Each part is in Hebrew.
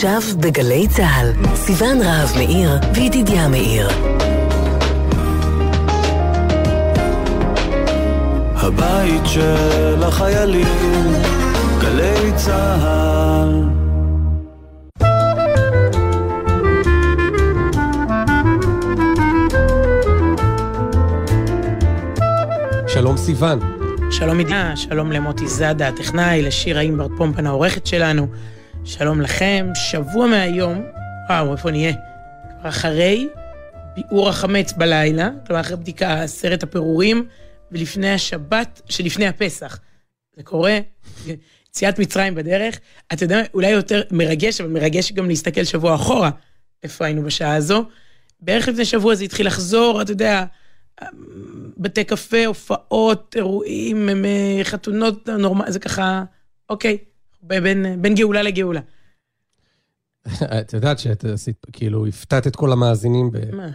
עכשיו בגלי צה"ל, סיון רהב מאיר וידידיה מאיר. הבית של החיילים, גלי צה"ל. שלום סיון. שלום מדינה, שלום למוטי זאדה הטכנאי, לשירה אימברט פומפן העורכת שלנו. שלום לכם, שבוע מהיום, וואו, איפה נהיה? כבר אחרי ביעור החמץ בלילה, כלומר אחרי בדיקה עשרת הפירורים, ולפני השבת שלפני הפסח. זה קורה, יציאת מצרים בדרך. אתה יודע, אולי יותר מרגש, אבל מרגש גם להסתכל שבוע אחורה, איפה היינו בשעה הזו. בערך לפני שבוע זה התחיל לחזור, אתה יודע, בתי קפה, הופעות, אירועים, חתונות נורמליות, זה ככה, אוקיי, בין, בין גאולה לגאולה. את יודעת שאת עשית, כאילו, הפתעת את כל המאזינים ב... מה?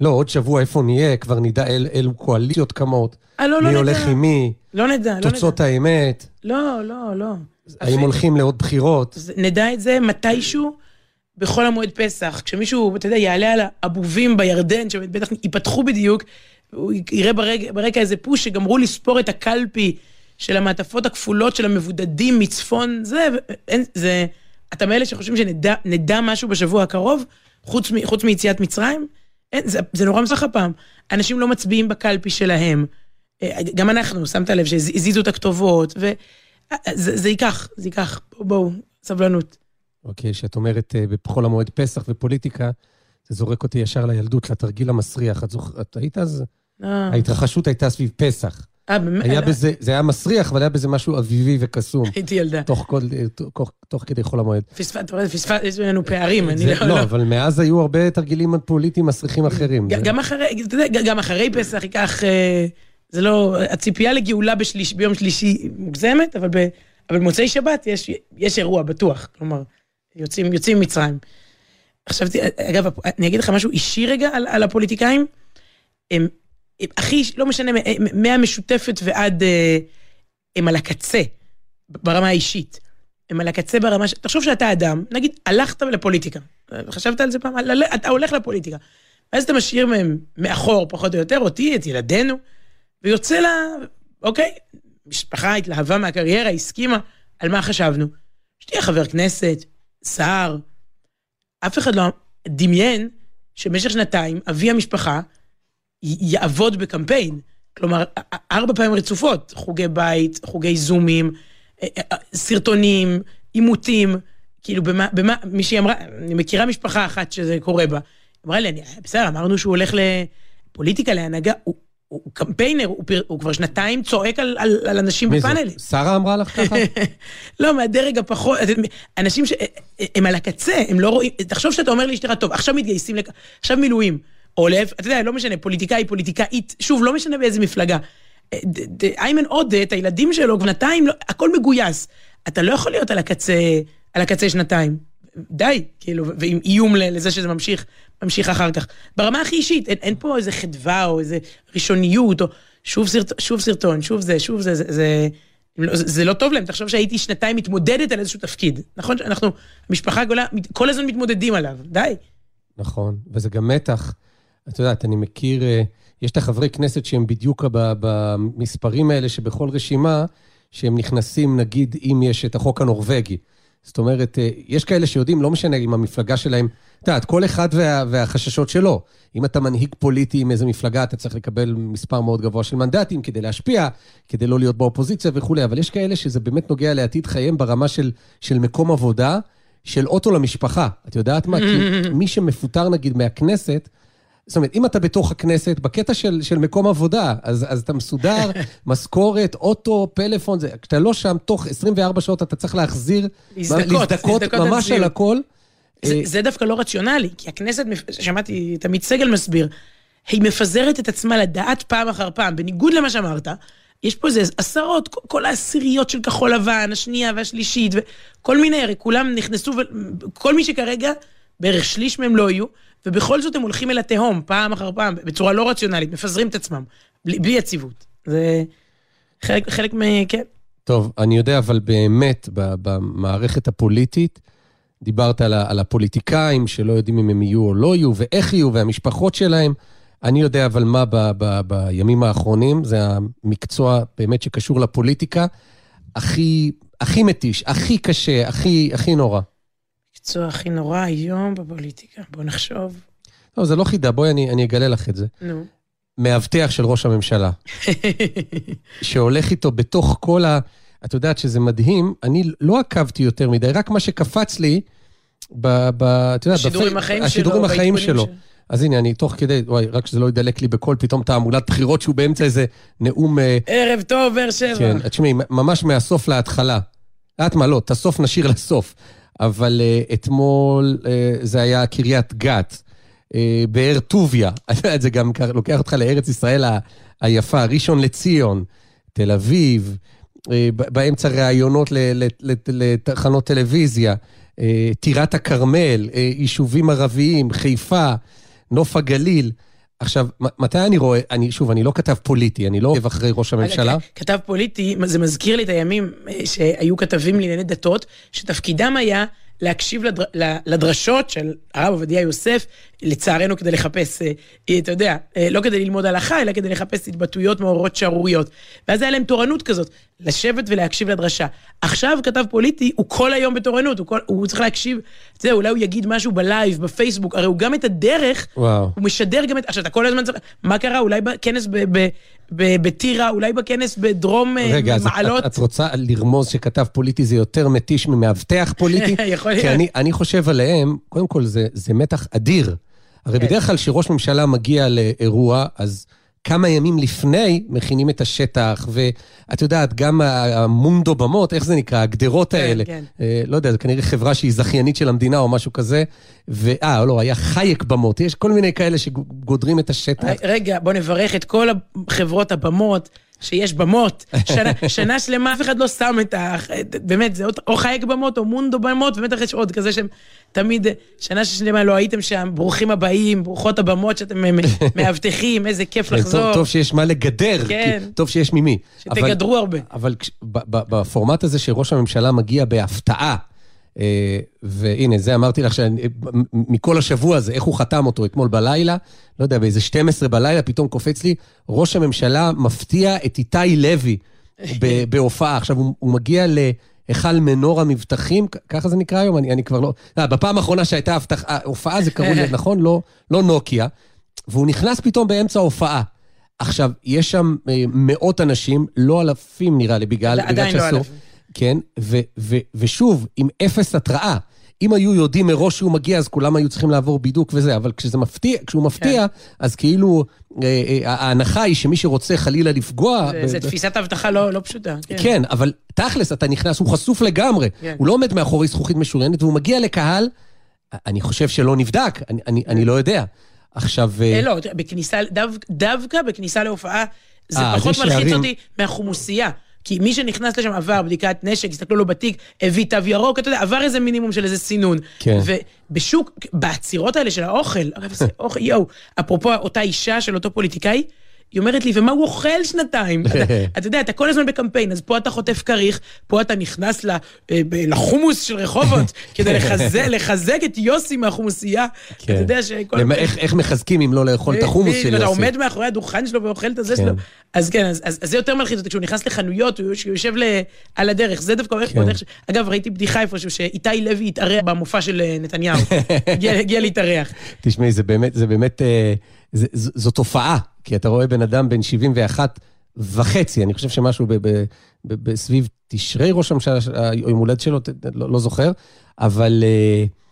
לא, עוד שבוע איפה נהיה, כבר נדע אל, אילו קואליציות קמות. אה, לא, לא מי נדע. הולך עם מי, לא נדע, לא נדע. תוצאות האמת, לא, לא, לא. האם אפילו- הולכים לעוד בחירות. נדע את זה מתישהו בחול המועד פסח. כשמישהו, אתה יודע, יעלה על הבובים בירדן, שבטח ייפתחו בדיוק, הוא יראה ברקע, ברקע איזה פוש שגמרו לספור את הקלפי של המעטפות הכפולות של המבודדים מצפון, זה, אין, זה, אתה מאלה שחושבים שנדע נדע משהו בשבוע הקרוב, חוץ, מ- חוץ מיציאת מצרים? אין, זה, זה נורא מסך הפעם. אנשים לא מצביעים בקלפי שלהם. אה, גם אנחנו, שמת לב שהזיזו את הכתובות, וזה זה ייקח, זה ייקח. בואו, בואו, סבלנות. אוקיי, שאת אומרת אה, בחול המועד פסח ופוליטיקה, זה זורק אותי ישר לילדות, לתרגיל המסריח. את זוכרת, את היית אז? אה, ההתרחשות הייתה סביב פסח. אה? היה בזה, זה היה מסריח, אבל היה בזה משהו אביבי וקסום. הייתי ילדה. תוך כל- תוך- כדי חול המועד. פספס, אתה רואה, פספס, יש בינינו פערים, אני זה- לא... לא, לא. אבל מאז היו הרבה תרגילים פוליטיים מסריחים אחרים. גם אחרי, אתה יודע, גם אחרי פסח ייקח, אה, זה לא, הציפייה לגאולה ביום שלישי מוגזמת, אבל, במוצאי שבת יש, יש אירוע, בטוח. כלומר, יוצאים, ממצרים. חשבתי, אגב, אני אגיד לך משהו אישי רגע על, על הפוליטיקאים. הכי, לא משנה, מהמשותפת ועד, אה, הם על הקצה, ברמה האישית. הם על הקצה ברמה ש... תחשוב שאתה אדם, נגיד, הלכת לפוליטיקה. חשבת על זה פעם? אתה הולך לפוליטיקה. ואז אתה משאיר מהם מאחור, פחות או יותר, אותי, את ילדינו, ויוצא לה, אוקיי, משפחה התלהבה מהקריירה, הסכימה, על מה חשבנו? שתהיה חבר כנסת, שר. אף אחד לא דמיין שבמשך שנתיים אבי המשפחה יעבוד בקמפיין. כלומר, ארבע פעמים רצופות, חוגי בית, חוגי זומים, אה, אה, סרטונים, עימותים, כאילו, במה, במה, מישהי אמרה, אני מכירה משפחה אחת שזה קורה בה, אמרה לי, אני, בסדר, אמרנו שהוא הולך לפוליטיקה, להנהגה, הוא, הוא קמפיינר, הוא, פר- הוא כבר שנתיים צועק על, על, על אנשים מי זה? בפאנלים. שרה אמרה לך ככה? לא, מהדרג הפחות, אנשים שהם על הקצה, הם לא רואים, תחשוב שאתה אומר לאשתך, טוב, עכשיו מתגייסים, לכ- עכשיו מילואים, או להפך, אתה יודע, לא משנה, פוליטיקאי, פוליטיקאית, שוב, לא משנה באיזה מפלגה. אה, איימן עודה, את הילדים שלו, שנתיים, לא- הכל מגויס. אתה לא יכול להיות על הקצה, על הקצה שנתיים. די, כאילו, ועם איום לזה שזה ממשיך, ממשיך אחר כך. ברמה הכי אישית, אין, אין פה איזה חדווה או איזה ראשוניות, או שוב, סרט, שוב סרטון, שוב זה, שוב זה, זה, זה, לא- זה, זה לא טוב להם, תחשוב שהייתי שנתיים מתמודדת על איזשהו תפקיד. נכון שאנחנו, המשפחה הגדולה, כל הזמן מתמודדים עליו, די. נכון, וזה גם מתח. את יודעת, אני מכיר, אה, יש את החברי כנסת שהם בדיוק במספרים האלה שבכל רשימה, שהם נכנסים, נגיד, אם יש את החוק הנורבגי. זאת אומרת, אה, יש כאלה שיודעים, לא משנה אם המפלגה שלהם, את יודעת, כל אחד וה, והחששות שלו. אם אתה מנהיג פוליטי עם איזו מפלגה, אתה צריך לקבל מספר מאוד גבוה של מנדטים כדי להשפיע, כדי לא להיות באופוזיציה וכולי, אבל יש כאלה שזה באמת נוגע לעתיד חייהם ברמה של, של מקום עבודה, של אוטו למשפחה. את יודעת מה? כי מי שמפוטר נגיד מהכנסת, זאת אומרת, אם אתה בתוך הכנסת, בקטע של, של מקום עבודה, אז, אז אתה מסודר, משכורת, אוטו, פלאפון, זה, כשאתה לא שם, תוך 24 שאות אתה צריך להחזיר, להזדכות, להזדכות ממש. על הכל. זה, אה, זה דווקא לא רציונלי, כי הכנסת, שמעתי את עמית סגל מסביר, היא מפזרת את עצמה לדעת פעם אחר פעם, בניגוד למה שאמרת, יש פה איזה עשרות, כל- העשיריות של כחול לבן, השנייה והשלישית, וכל מיני, הרי כולם נכנסו, כל מי שכרגע, בערך שליש מהם לא יהיו, ובכל זאת הם הולכים אל התהום, פעם אחר פעם, בצורה לא רציונלית, מפזרים את עצמם, בלי, בלי יציבות. זה חלק, חלק מ... כן. טוב, אני יודע, אבל באמת, במערכת הפוליטית, דיברת על, על הפוליטיקאים שלא יודעים אם הם יהיו או לא יהיו, ואיך יהיו, והמשפחות שלהם. אני יודע אבל מה ב, ב, בימים האחרונים, זה המקצוע באמת שקשור לפוליטיקה, הכי, הכי מתיש, הכי קשה, הכי, הכי נורא. המקצוע הכי נורא היום בפוליטיקה, בוא נחשוב. לא, זה לא חידה, בואי אני, אני אגלה לך את זה. נו. מאבטח של ראש הממשלה, שהולך איתו בתוך כל ה... את יודעת שזה מדהים, אני לא עקבתי יותר מדי, רק מה שקפץ לי, ב... ב את יודעת, השידורים בפי- החיים שלו, השידורים החיים בעדכונים שלו. שלו. אז הנה, אני תוך כדי, וואי, רק שזה לא ידלק לי בקול, פתאום תעמולת בחירות שהוא באמצע איזה נאום... אה, ערב טוב, באר שבע. כן, תשמעי, ממש מהסוף להתחלה. את מה, לא, את הסוף נשאיר לסוף. אבל uh, אתמול uh, זה היה קריית גת, uh, באר טוביה. זה גם לוקח אותך לארץ ישראל היפה, ראשון לציון, תל אביב, באמצע ראיונות לתחנות טלוויזיה, טירת הכרמל, יישובים ערביים, חיפה, נוף הגליל. עכשיו, מתי אני רואה, אני, שוב, אני לא כתב פוליטי, אני לא עוקב אחרי ראש הממשלה. כתב פוליטי, זה מזכיר לי את הימים אה, שהיו כתבים לענייני דתות, שתפקידם היה להקשיב לדר, לדרשות של הרב עובדיה יוסף, לצערנו כדי לחפש, אה, אה, אתה יודע, לא כדי ללמוד הלכה, אלא כדי לחפש התבטאויות מעוררות שערוריות. ואז היה להם תורנות כזאת, לשבת ולהקשיב לדרשה. עכשיו כתב פוליטי, הוא כל היום בתורנות, הוא, כל, הוא צריך להקשיב, אתה יודע, אולי הוא יגיד משהו בלייב, בפייסבוק, הרי הוא גם את הדרך, וואו. הוא משדר גם את... עכשיו, אתה כל הזמן צריך... מה קרה? אולי בכנס ב- ב- ב- בטירה, אולי בכנס בדרום אה, רגע, אז מעלות? את, את רוצה לרמוז שכתב פוליטי זה יותר מתיש ממאבטח פוליטי? יכול כי להיות. אני, אני חושב עליהם, קודם כל זה, זה מתח אדיר. הרי כן. בדרך כלל כשראש ממשלה מגיע לאירוע, אז כמה ימים לפני מכינים את השטח, ואת יודעת, גם המונדו במות, איך זה נקרא? הגדרות כן, האלה. כן. אה, לא יודע, זה כנראה חברה שהיא זכיינית של המדינה או משהו כזה. ואה, לא, היה חייק במות. יש כל מיני כאלה שגודרים את השטח. רגע, בוא נברך את כל חברות הבמות. שיש במות, שנה, שנה שלמה אף אחד לא שם את ה... באמת, זה או- חייק במות או מונדו במות, ובטח יש עוד כזה שהם תמיד, שנה שלמה לא הייתם שם, ברוכים הבאים, ברוכות הבמות שאתם מאבטחים, איזה כיף כן, לחזור. טוב, טוב שיש מה לגדר, כן. כי, טוב שיש ממי. אבל- שתגדרו הרבה. אבל ב- ב- בפורמט הזה שראש הממשלה מגיע בהפתעה, והנה, זה אמרתי לך, שאני, מכל השבוע הזה, איך הוא חתם אותו אתמול בלילה, לא יודע, באיזה 12 בלילה, פתאום קופץ לי, ראש הממשלה מפתיע את איתי לוי בהופעה. עכשיו, הוא, הוא מגיע להיכל מנור המבטחים, ככה זה נקרא היום, אני, אני כבר לא... אה, בפעם האחרונה שהייתה הבטח- אה, הופעה, זה קראו, ל- נכון? לא, לא נוקיה. והוא נכנס פתאום באמצע ההופעה. עכשיו, יש שם אה, מאות אנשים, לא אלפים נראה לי, בגלל, בגלל עדיין לא. אלפים. כן, ו, ו, ושוב, עם אפס התראה. אם היו יודעים מראש שהוא מגיע, אז כולם היו צריכים לעבור בידוק וזה, אבל כשזה מפתיע, כשהוא מפתיע, אז כאילו, אה, אה, ההנחה היא שמי שרוצה חלילה לפגוע... זה- ב- זה ב- תפיסת אבטחה לא לא פשוטה. כן, אבל תכלס, אתה נכנס, הוא חשוף לגמרי. כן. הוא לא עומד מאחורי זכוכית משוריינת, והוא מגיע לקהל, אני חושב שלא נבדק, אני, אני, אני לא יודע. עכשיו... אה, אה, לא, בכניסה, דו- דווקא בכניסה להופעה, זה אה, אז פחות מלחיץ אותי מהחומוסייה. כי מי שנכנס לשם עבר בדיקת נשק, הסתכלו לו בתיק, הביא תו ירוק, אתה יודע, עבר איזה מינימום של איזה סינון. כן. ובשוק, בעצירות האלה של האוכל, הרי זה אוכל, יואו, אפרופו אותה אישה של אותו פוליטיקאי, היא אומרת לי, ומה הוא אוכל שנתיים? אתה- אתה יודע, אתה כל הזמן בקמפיין, אז פה אתה חוטף כריך, פה אתה נכנס ל- אה, לחומוס של רחובות, כדי לחזק- לחזק את יוסי מהחומוסייה. כן. אתה יודע שכל... למה- איך, איך מחזקים אם לא לאכול את החומוס של יוסי? עומד מאחורי הדוכן שלו ואוכל את הזה כן. שלו. אז כן, אז, אז, אז זה יותר מלחיץ אותי, כשהוא נכנס לחנויות, הוא יוש- הוא יושב ל, על הדרך, זה דווקא הולך כן. ש... אגב, ראיתי בדיחה איפשהו, שאיתי לוי התארח במופע של אה, נתניהו. הגיע, הגיע להתארח. תשמעי, זה באמת, זה באמת, אה, זה, ז- זו תופעה, כי אתה רואה בן אדם בן 71 וחצי, אני חושב שמשהו ב, ב, ב, ב, סביב תשרי ראש הממשלה, של- היום הולדת שלו, לא, לא זוכר, אבל נכ-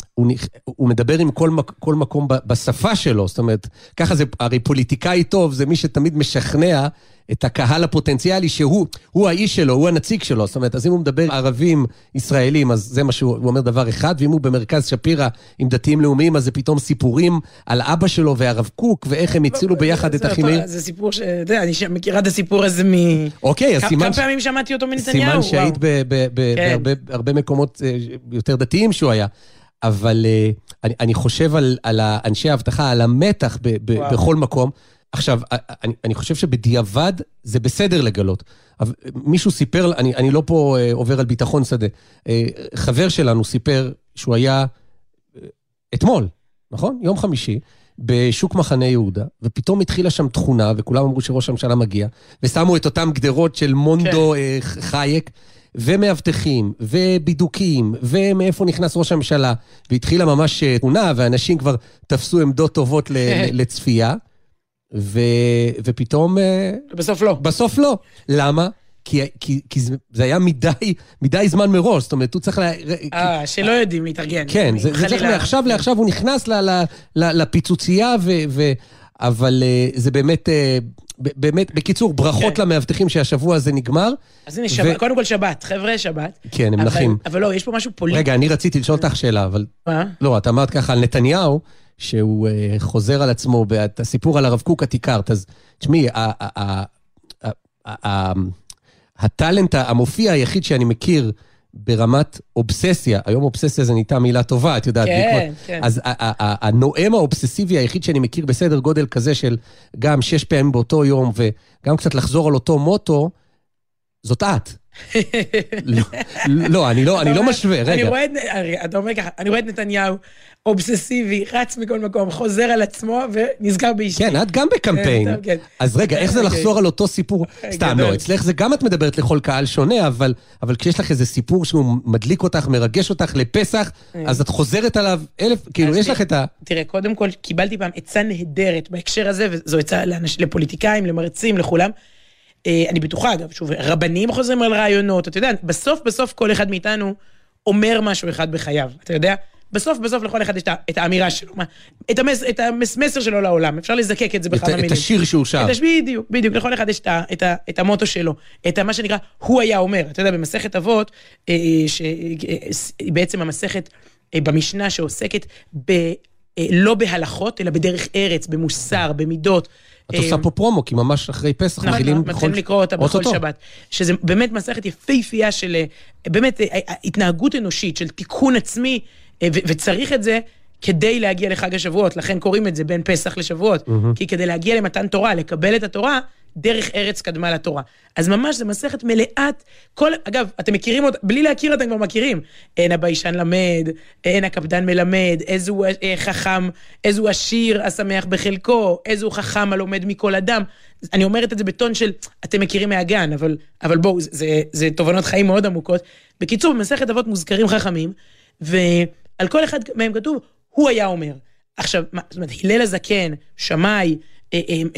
הוא מדבר עם כל, כל מקום בשפה שלו, זאת אומרת, ככה זה, הרי פוליטיקאי טוב זה מי שתמיד משכנע את הקהל הפוטנציאלי שהוא הוא האיש שלו, הוא הנציג שלו. זאת אומרת, אז אם הוא מדבר ערבים, ישראלים, אז זה מה שהוא הוא אומר דבר אחד, ואם הוא במרכז שפירא עם דתיים לאומיים, אז זה פתאום סיפורים על אבא שלו והרב קוק, ואיך הם הצילו ביחד את. אותו- זה סיפור ש... אתה יודע, אני מכירה את הסיפור הזה מ... אוקיי, אז סימן... כמה פעמים שמעתי אותו מנתניהו, סימן שהיית כן. בהרבה הרבה מקומות אה, יותר דתיים שהוא היה. אבל אה, אני, אני חושב על, על אנשי האבטחה, על המתח ב, ב, וואו. בכל מקום. עכשיו, אני, אני חושב שבדיעבד זה בסדר לגלות. אבל מישהו סיפר, אני, אני לא פה אה, עובר על ביטחון שדה, אה, חבר שלנו סיפר שהוא היה אה, אתמול, נכון? יום חמישי, בשוק מחנה יהודה, ופתאום התחילה שם תכונה, וכולם אמרו שראש הממשלה מגיע, ושמו את אותם גדרות של מונדו כן. אה, חייק. ומאבטחים, ובידוקים, ומאיפה נכנס ראש הממשלה, והתחילה ממש אה, תמונה, ואנשים כבר תפסו עמדות טובות לצפייה, ו, ופתאום... אה, בסוף לא. בסוף לא. למה? כי, כי, כי זה היה מדי, מדי זמן מראש, זאת אומרת, הוא צריך ל... אה, שלא יודעים להתארגן. כן, זה, זה צריך מעכשיו לעכשיו, הוא נכנס ל, ל, ל, לפיצוצייה, ו, ו, אבל אה, זה באמת... באמת, בקיצור, ברכות כן. למאבטחים שהשבוע הזה נגמר. אז הנה, שבת, קודם כל שבת, חבר'ה, שבת. כן, הם נחים. אבל לא, יש פה משהו פוליטי. רגע, אני רציתי לשאול אותך שאלה, אבל... מה? לא, את אמרת ככה על נתניהו, שהוא uh, חוזר על עצמו, ואת הסיפור על הרב קוק את הכרת, אז תשמעי, הטאלנט המופיע היחיד שאני מכיר ברמת אובססיה, היום אובססיה זה נהייתה מילה טובה, את יודעת. כן, בעקבות, כן. אז הנואם האובססיבי היחיד שאני מכיר בסדר גודל כזה של גם שש פעמים באותו יום, וגם קצת לחזור על אותו מוטו, זאת את. לא, לא, אני לא, לא משווה, רגע. אני רואה את, אתה אומר ככה, אני רואה את נתניהו אובססיבי, רץ מכל מקום, חוזר על עצמו ונזכר באשתי. כן, את גם בקמפיין. כן, כן. אז רגע, איך זה אוקיי. לחזור על אותו סיפור? סתם, לא, אצלך זה גם את מדברת לכל קהל שונה, אבל כשיש לך איזה סיפור שהוא מדליק אותך, מרגש אותך לפסח, אה. אז את חוזרת עליו אלף, כאילו, יש לך את ה... תראה, קודם כל, קיבלתי פעם עצה נהדרת בהקשר הזה, וזו עצה לפוליטיקאים, למרצים, לכולם. אה, אני בטוחה, אגב, שוב, רבנים חוזרים על רעיונות, אתה יודע, בסוף בסוף כל אחד מאיתנו אומר משהו אחד בחייו, אתה יודע? בסוף בסוף לכל אחד יש את האמירה שלו, את, המס, את המסר שלו לעולם, אפשר לזקק את זה בכמה מילים. את השיר שהוא שר. בדיוק, בדיוק, לכל אחד יש את, את, את המוטו שלו, את מה שנקרא, הוא היה אומר. אתה יודע, במסכת אבות, אה, שהיא בעצם המסכת אה, במשנה שעוסקת ב... לא בהלכות, אלא בדרך ארץ, במוסר, במידות. את עושה אה, פה פרומו, כי ממש אחרי פסח נכון, מתחילים בכל... מתחילים לקרוא אותה בכל שבת. שזה באמת מסכת יפהפייה של אה, באמת אה, התנהגות אנושית, של תיקון עצמי, וצריך את זה כדי להגיע לחג השבועות, לכן קוראים את זה בין פסח לשבועות. כי כדי להגיע למתן תורה, לקבל את התורה, דרך ארץ קדמה לתורה. אז ממש זו מסכת מלאת, כל, אגב, אתם מכירים אותה, בלי להכיר אתם כבר מכירים. אין הביישן למד, אין הקפדן מלמד, איזו אה, חכם, איזו עשיר השמח בחלקו, איזו חכם הלומד מכל אדם. אני אומרת את זה בטון של, אתם מכירים מהגן, אבל, אבל בואו, זה, זה, זה תובנות חיים מאוד עמוקות. בקיצור, במסכת אבות מוזכרים חכמים, ועל כל אחד מהם כתוב, הוא היה אומר. עכשיו, מה, זאת אומרת, הלל הזקן, שמאי,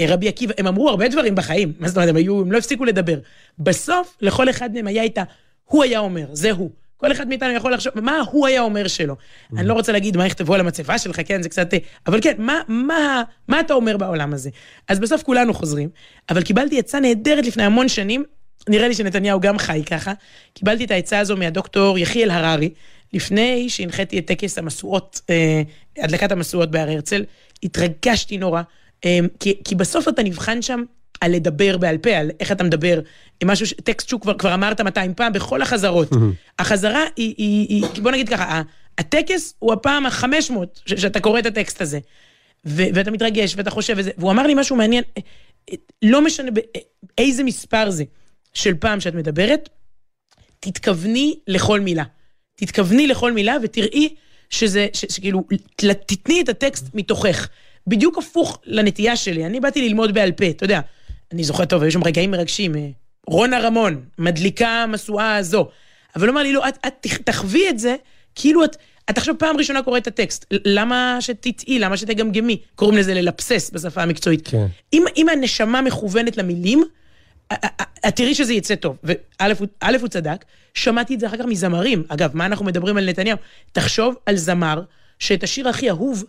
רבי עקיבא, הם אמרו הרבה דברים בחיים, מה זאת אומרת, הם היו, הם לא הפסיקו לדבר. בסוף, לכל אחד מהם היה איתה, הוא היה אומר, זה הוא. כל אחד מאיתנו יכול לחשוב, מה הוא היה אומר שלו. אני לא רוצה להגיד מה יכתבו על המצבה שלך, כן, זה קצת... אבל כן, מה, מה, מה אתה אומר בעולם הזה? אז בסוף כולנו חוזרים, אבל קיבלתי עצה נהדרת לפני המון שנים, נראה לי שנתניהו גם חי ככה. קיבלתי את העצה הזו מהדוקטור יחיאל הררי, לפני שהנחיתי את טקס המשואות, אה, הדלקת המשואות בהר הרצל, התרגשתי נורא. אמ, כי, כי בסוף אתה נבחן שם על לדבר בעל פה, על איך אתה מדבר, משהו, טקסט שהוא כבר, כבר אמרת 200 פעם בכל החזרות. החזרה היא, היא, היא, בוא נגיד ככה, הטקס הוא הפעם ה-500 שאתה קורא את הטקסט הזה. ו, ואתה מתרגש ואתה חושב וזה, והוא אמר לי משהו מעניין, לא משנה איזה מספר זה של פעם שאת מדברת, תתכווני לכל מילה. תתכווני לכל מילה ותראי שזה, שכאילו, תתני את הטקסט מתוכך. בדיוק הפוך לנטייה שלי. אני באתי ללמוד בעל פה, אתה יודע, אני זוכר טוב, היו שם רגעים מרגשים. אה, רונה רמון, מדליקה המשואה הזו. אבל הוא אמר לי, לא, את, את תחווי את זה, כאילו את, את עכשיו פעם ראשונה קוראת את הטקסט. למה שתטעי, למה שתגמגמי? קוראים לזה ללבסס בשפה המקצועית. כן. אם, אם הנשמה מכוונת למילים, את תראי שזה יצא טוב. וא', הוא צדק, שמעתי את זה אחר כך מזמרים. אגב, מה אנחנו מדברים על נתניהו? תחשוב על זמר שאת השיר הכי אהוב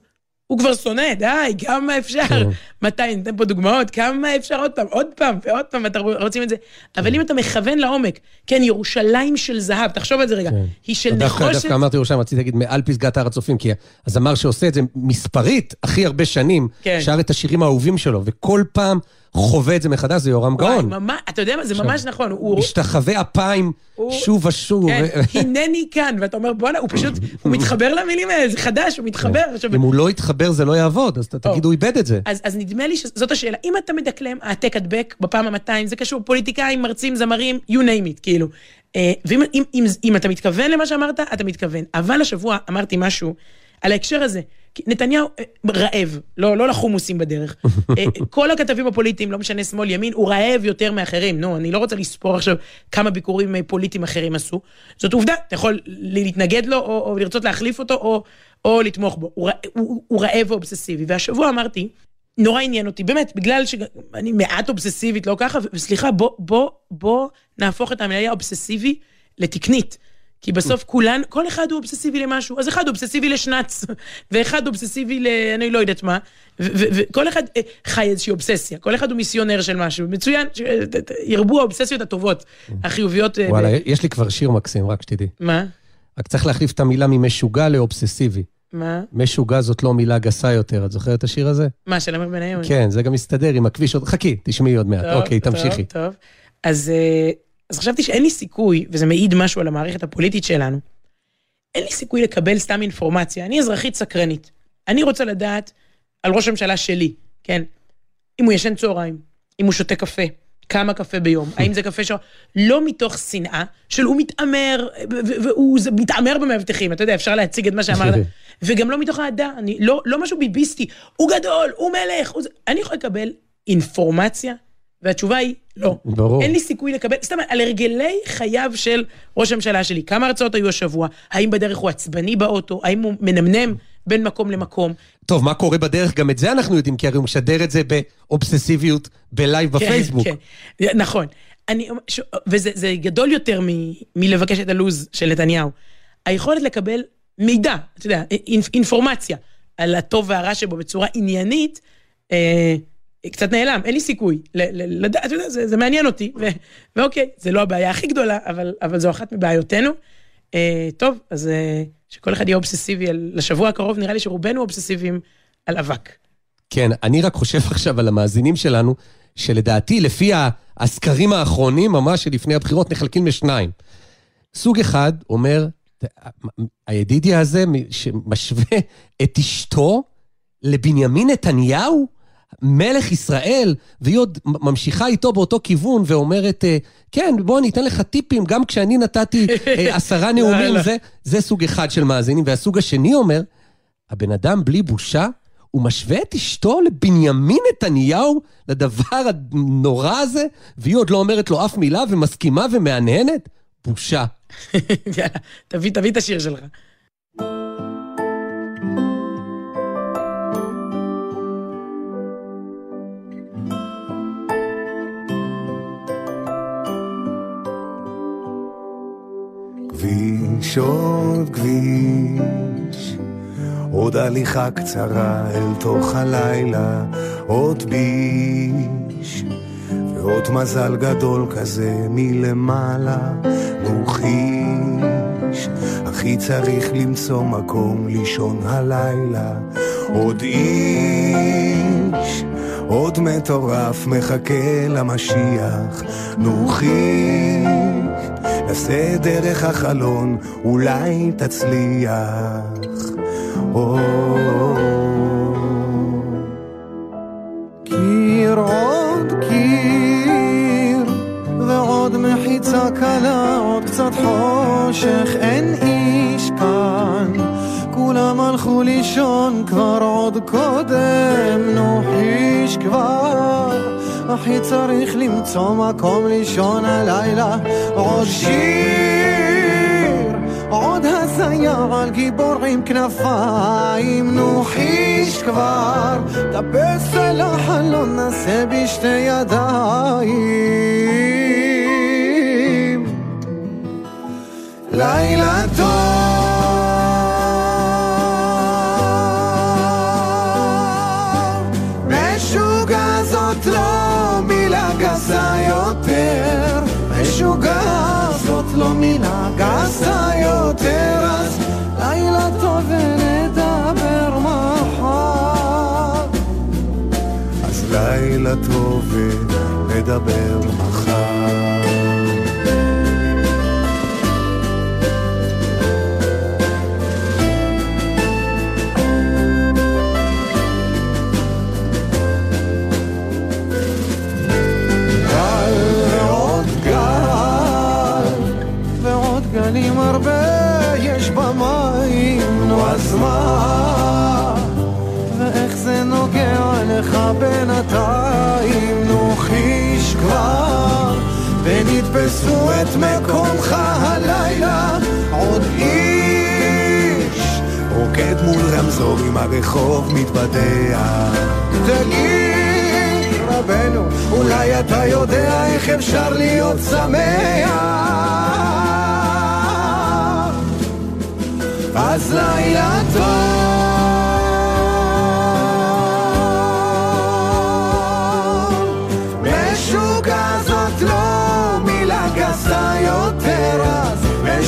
הוא כבר שונא, די, כמה אפשר? כן. מתי, ניתן פה דוגמאות, כמה אפשר עוד פעם, עוד פעם ועוד פעם, ואתה רוצים את זה. אבל אם אתה מכוון לעומק, כן, ירושלים של זהב, תחשוב על זה רגע, היא של נחושת... דווקא אמרתי ירושלים, רציתי להגיד מעל פסגת הר הצופים, כי הזמר שעושה את זה מספרית הכי הרבה שנים, כן. שר את השירים האהובים שלו, וכל פעם חווה את זה מחדש, זה יורם וואי, גאון. ממש, אתה יודע מה, זה ממש נכון. הוא... משתחווה אפיים הוא- שוב ושוב. כן, הנני כאן, ואתה אומר, בואנה, הוא פשוט, הוא מתחבר למילים האלה, זה חדש, הוא מתחבר. עכשיו, אם הוא לא יתחבר זה לא יעבוד, אז. תגיד הוא איבד את זה. אז, אז נדמה לי שזאת השאלה. אם אתה מדקלם העתק הדבק בפעם ה-200, זה קשור פוליטיקאים, מרצים, זמרים, you name it, כאילו. אה, ואם אם, אם, אם אתה מתכוון למה שאמרת, אתה מתכוון. אבל השבוע אמרתי משהו על ההקשר הזה. נתניהו אה, רעב, לא, לא לחומוסים בדרך. אה, כל הכתבים הפוליטיים, לא משנה שמאל, ימין, הוא רעב יותר מאחרים. נו, אני לא רוצה לספור עכשיו כמה ביקורים אה, פוליטיים אחרים עשו. זאת עובדה, אתה יכול להתנגד לו, או, או לרצות להחליף אותו, או, או לתמוך בו. הוא, הוא, הוא רעב ואובססיבי. והשבוע אמרתי, נורא עניין אותי, באמת, בגלל שאני מעט אובססיבית, לא ככה, וסליחה, בוא, בוא, בוא נהפוך את המילה אובססיבי לתקנית. כי בסוף כולן, כל אחד הוא אובססיבי למשהו, אז אחד אובססיבי לשנץ, ואחד אובססיבי ל... אני לא יודעת מה, וכל אחד אה, חי איזושהי אובססיה, כל אחד הוא מיסיונר של משהו, מצוין, ת- ירבו האובססיות הטובות, החיוביות. אה, וואלה, יש לי כבר שיר מקסים, רק שתדעי. מה? רק צריך להחליף את המילה ממשוגע לאובססיבי. מה? משוגע זאת לא מילה גסה יותר, את זוכרת את השיר הזה? מה, של עמר בניון? כן, זה גם מסתדר עם הכביש עוד... חכי, תשמעי עוד מעט. טוב, אוקיי, טוב, תמשיכי. טוב. אז, אה, אז חשבתי שאין לי סיכוי, וזה מעיד משהו על המערכת הפוליטית שלנו, אין לי סיכוי לקבל סתם אינפורמציה. אני אזרחית סקרנית. אני רוצה לדעת על ראש הממשלה שלי, כן? אם הוא ישן צהריים, אם הוא שותה קפה, כמה קפה ביום, האם זה קפה ש... לא מתוך שנאה, של הוא מתעמר, והוא מתעמר במאבטחים, אתה יודע, אפשר להציג את מה שאמרת, וגם לא מתוך אהדה, לא, לא משהו ביביסטי, הוא גדול, הוא מלך, הוא. אני יכול לקבל אינפורמציה, והתשובה היא לא. ברור. אין לי סיכוי לקבל, סתם, על הרגלי חייו של ראש הממשלה שלי. כמה הרצאות היו השבוע? האם בדרך הוא עצבני באוטו? האם הוא מנמנם בין מקום למקום? טוב, מה קורה בדרך? גם את זה אנחנו יודעים, כי הרי הוא משדר את זה באובססיביות בלייב בפייסבוק. כן, כן, נכון. אני, ש- וזה זה גדול יותר מ, מלבקש את הלו"ז של נתניהו. היכולת לקבל מידע, אתה יודע, אינפ, אינפורמציה על הטוב והרע שבו בצורה עניינית, אה, קצת נעלם, אין לי סיכוי. לדעת, אתה יודע, זה, זה מעניין אותי, ו, ואוקיי, זה לא הבעיה הכי גדולה, אבל, אבל זו אחת מבעיותינו. אה, טוב, אז אה, שכל אחד יהיה אובססיבי על, לשבוע הקרוב, נראה לי שרובנו אובססיביים על אבק. כן, אני רק חושב עכשיו על המאזינים שלנו, שלדעתי, לפי הסקרים האחרונים, ממש שלפני הבחירות, נחלקים לשניים. סוג אחד אומר, הידידיה הזה שמשווה את אשתו לבנימין נתניהו, מלך ישראל, והיא עוד ממשיכה איתו באותו כיוון ואומרת, אה, כן, בוא אני אתן לך טיפים, גם כשאני נתתי אה, עשרה נאומים. זה, זה סוג אחד של מאזינים. והסוג השני אומר, הבן אדם בלי בושה, הוא משווה את אשתו לבנימין נתניהו, לדבר הנורא הזה, והיא עוד לא אומרת לו אף מילה ומסכימה ומהנהנת? בושה. יאללה, תביא, תביא את השיר שלך. כביש, עוד הליכה קצרה אל תוך הלילה, עוד ביש, ועוד מזל גדול כזה מלמעלה, מוחיש, הכי צריך למצוא מקום לישון הלילה, עוד איש, עוד מטורף מחכה למשיח, נוחיש. נסה דרך החלון, אולי תצליח. או... קיר עוד קיר, ועוד מחיצה קלה, עוד קצת חושך, אין איש כאן. כולם הלכו לישון כבר עוד קודם, נו כבר. הכי צריך למצוא מקום לישון הלילה, עוד שיר, עוד הזיה על גיבור עם כנפיים, נו חיש כבר, טפס אל החלון, נעשה בשתי ידיים. לילה טוב, גסה יותר, אז לילה טוב ונדבר מחר. אז לילה טוב נדבר מחר. כבר, ונתפסו את מקומך הלילה, עוד איש, רוקד מול רמזור עם הרחוב מתבדע. תגיד, רבנו, אולי אתה יודע איך אפשר להיות שמח? אז לילה טוב.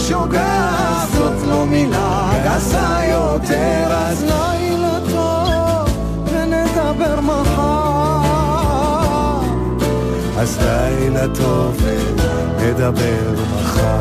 משוגע זאת לא מילה גסה יותר, אז לילה טוב ונדבר מחר. אז לילה טוב ונדבר מחר.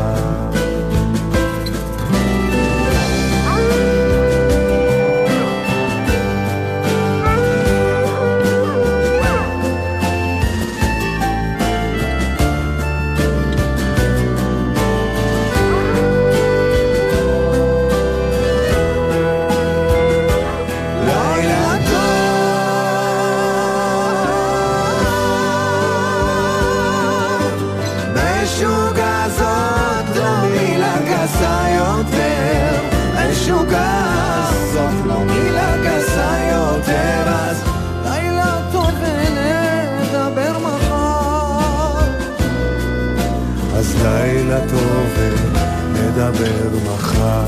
ונדבר מחר.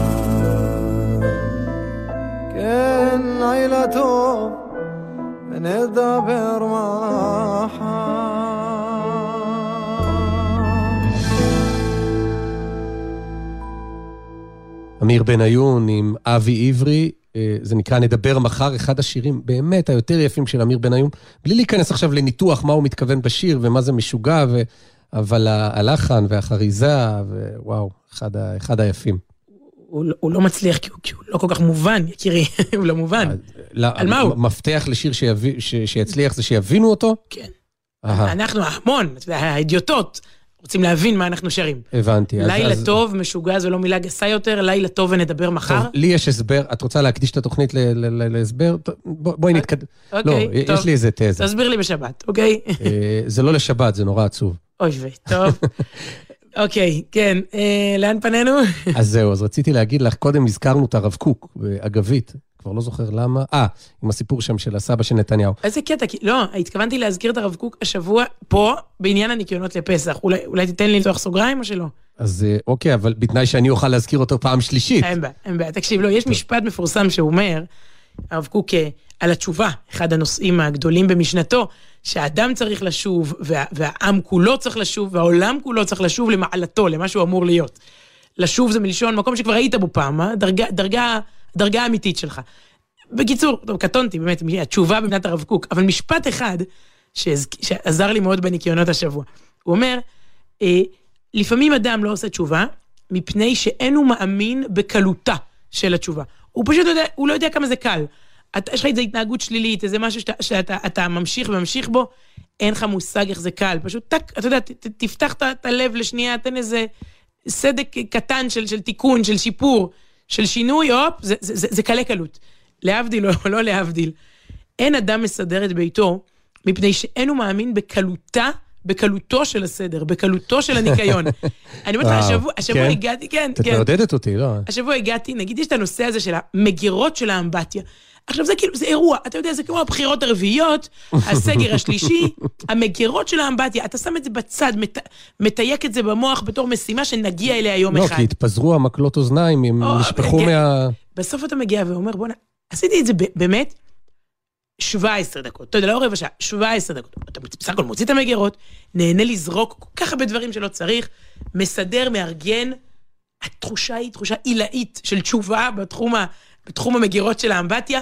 כן, לילה טוב, ונדבר מחר. אמיר בניון עם אבי עברי, אה, זה נקרא נדבר מחר, אחד השירים באמת היותר יפים של אמיר בניון, בלי להיכנס עכשיו לניתוח מה הוא מתכוון בשיר ומה זה משוגע, ו... אבל הלחן והחריזה, ווואו, אחד, ה... אחד היפים. הוא, לא- הוא לא מצליח כי הוא, כי הוא לא כל כך מובן, יקירי, הוא לא מובן. לא, על מה הוא? מפתח לשיר שיביא, ש... שיצליח זה שיבינו אותו? כן. אהה, אנחנו ההמון, האידיוטות, רוצים להבין מה אנחנו שרים. הבנתי. אז- לילה אז- טוב, משוגע זו לא מילה גסה יותר, לילה טוב ונדבר מחר. טוב, לי יש הסבר, את רוצה להקדיש את התוכנית להסבר? בוא- בואי נתקדם. לא, אוקיי, טוב. יש לי איזה תזה. תסביר לי בשבת, אוקיי? אה, זה לא לשבת, זה נורא עצוב. אוי ויי, טוב. אוקיי, כן, אה, לאן פנינו? אז זהו, אז רציתי להגיד לך, קודם הזכרנו את הרב קוק באגבית, כבר לא זוכר למה. אה, עם הסיפור שם של הסבא של נתניהו. איזה קטע, כי- לא, התכוונתי להזכיר את הרב קוק השבוע פה, בעניין הניקיונות לפסח. אולי אולי תיתן לי לפתוח סוגריים או שלא? אז אה, אוקיי, אבל בתנאי שאני אוכל להזכיר אותו פעם שלישית. אין בעיה, אין בעיה. תקשיב, לא, יש משפט מפורסם שהוא אומר, הרב קוק, על התשובה, אחד הנושאים הגדולים במשנתו, שהאדם צריך לשוב, וה, והעם כולו צריך לשוב, והעולם כולו צריך לשוב למעלתו, למה שהוא אמור להיות. לשוב זה מלשון מקום שכבר היית בו פעם, אה? דרגה, דרגה, דרגה אמיתית שלך. בקיצור, טוב, קטונתי, באמת, התשובה במדינת הרב קוק, אבל משפט אחד שעז, שעזר לי מאוד בניקיונות השבוע. הוא אומר, אה, לפעמים אדם לא עושה תשובה, מפני שאין הוא מאמין בקלותה של התשובה. הוא פשוט לא יודע, הוא לא יודע כמה זה קל. אתה, יש לך איזו התנהגות שלילית, איזה משהו שאתה, שאתה אתה ממשיך וממשיך בו, אין לך מושג איך זה קל. פשוט טק, אתה יודע, ת, תפתח את- הלב לשנייה, תן איזה סדק קטן של, של תיקון, של שיפור, של שינוי, הופ, זה, זה, זה, זה קלה קלות. להבדיל או לא להבדיל. אין אדם מסדר את ביתו, מפני שאין הוא מאמין בקלותה, בקלותו של הסדר, בקלותו של הניקיון. אני אומרת לך, השבוע, השבוע כן? הגעתי, כן, את כן. מעודדת אותי, לא? השבוע הגעתי, נגיד יש את הנושא הזה של המגירות של האמבטיה. עכשיו זה כאילו, זה אירוע, אתה יודע, זה כמו הבחירות הרביעיות, הסגר השלישי, המגירות של האמבטיה, אתה שם את זה בצד, מת, מתייק את זה במוח בתור משימה שנגיע אליה יום לא, אחד. כי התפזרו המקלות אוזניים, הם נשפכו כן. מה... בסוף אתה מגיע ואומר, בוא'נה, עשיתי את זה באמת 17 דקות, אתה יודע, לא רבע שעה, 17 דקות. אתה בסך הכל מוציא את המגירות, נהנה לזרוק כל כך הרבה דברים שלא צריך, מסדר, מארגן. התחושה היא תחושה עילאית של תשובה בתחום, ה, בתחום המגירות של האמבטיה.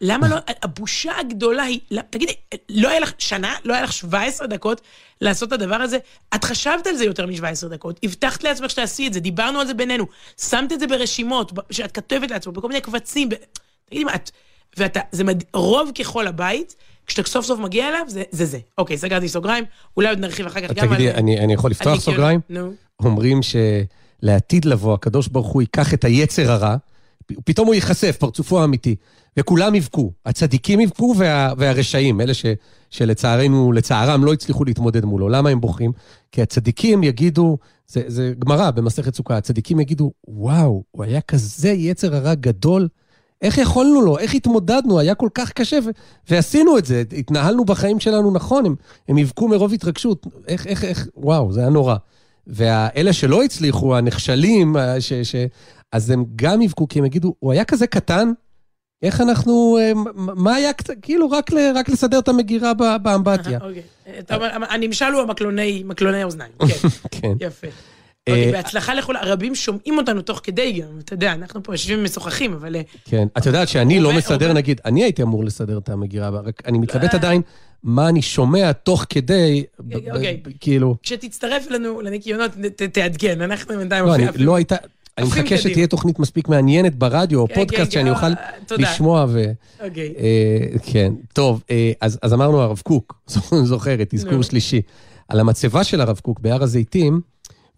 למה לא, הבושה הגדולה היא, תגידי, לא היה לך שנה, לא היה לך 17 דקות לעשות את הדבר הזה? את חשבת על זה יותר מ-17 דקות, הבטחת לעצמך שתעשי את זה, דיברנו על זה בינינו, שמת את זה ברשימות, שאת כתבת לעצמך, בכל מיני קבצים, ב... תגידי מה, את... ואתה, זה מד... רוב ככל הבית, כשאתה סוף סוף מגיע אליו, זה זה. זה. אוקיי, סגרתי סוגריים, אולי עוד נרחיב אחר כך גם תגידי, על... אני אני יכול לפתוח אני- סוגריים? נו. אומרים שלעתיד לבוא, הקדוש ברוך הוא ייקח את היצר הרע, פתאום הוא ייחשף, פרצופו האמיתי, וכולם יבכו. הצדיקים יבכו וה, והרשעים, אלה ש, שלצערנו, לצערם לא הצליחו להתמודד מולו. למה הם בוכים? כי הצדיקים יגידו, זה, זה גמרא במסכת סוכה, הצדיקים יגידו, וואו, הוא היה כזה יצר הרע גדול, איך יכולנו לו? איך התמודדנו? היה כל כך קשה, ו- ועשינו את זה, התנהלנו בחיים שלנו נכון, הם, הם יבכו מרוב התרגשות. איך, איך, איך, וואו, זה היה נורא. ואלה שלא הצליחו, הנכשלים, ה- ש, ש, אז הם גם יבכו, כי הם יגידו, הוא היה כזה קטן, איך אנחנו, אה, מה היה, כאילו, רק, ל, רק לסדר את המגירה באמבטיה. אוקיי. הנמשל הוא המקלוני, מקלוני האוזניים. כן, כן. יפה. אוקיי, אה, בהצלחה לכולם, רבים שומעים אותנו תוך כדי גם, אתה יודע, אנחנו פה יושבים ומשוחחים, אבל... אה, כן. את יודעת שאני לא מסדר, נגיד, אני הייתי אמור לסדר את המגירה, רק אני מתלבט עדיין מה אני שומע תוך כדי, אוקיי. ב- כאילו... כשתצטרף אלינו לניקיונות, תעדכן, אנחנו בינתיים... לא, לא הייתה... אני מחכה. שתהיה תוכנית מספיק מעניינת ברדיו או כן, פודקאסט כן, שאני כן, אוכל אה. לשמוע ו... אוקיי. אה, כן, טוב, אה, אז, אז אמרנו הרב קוק, זוכרת, אזכור. שלישי. על המצבה של הרב קוק בהר הזיתים,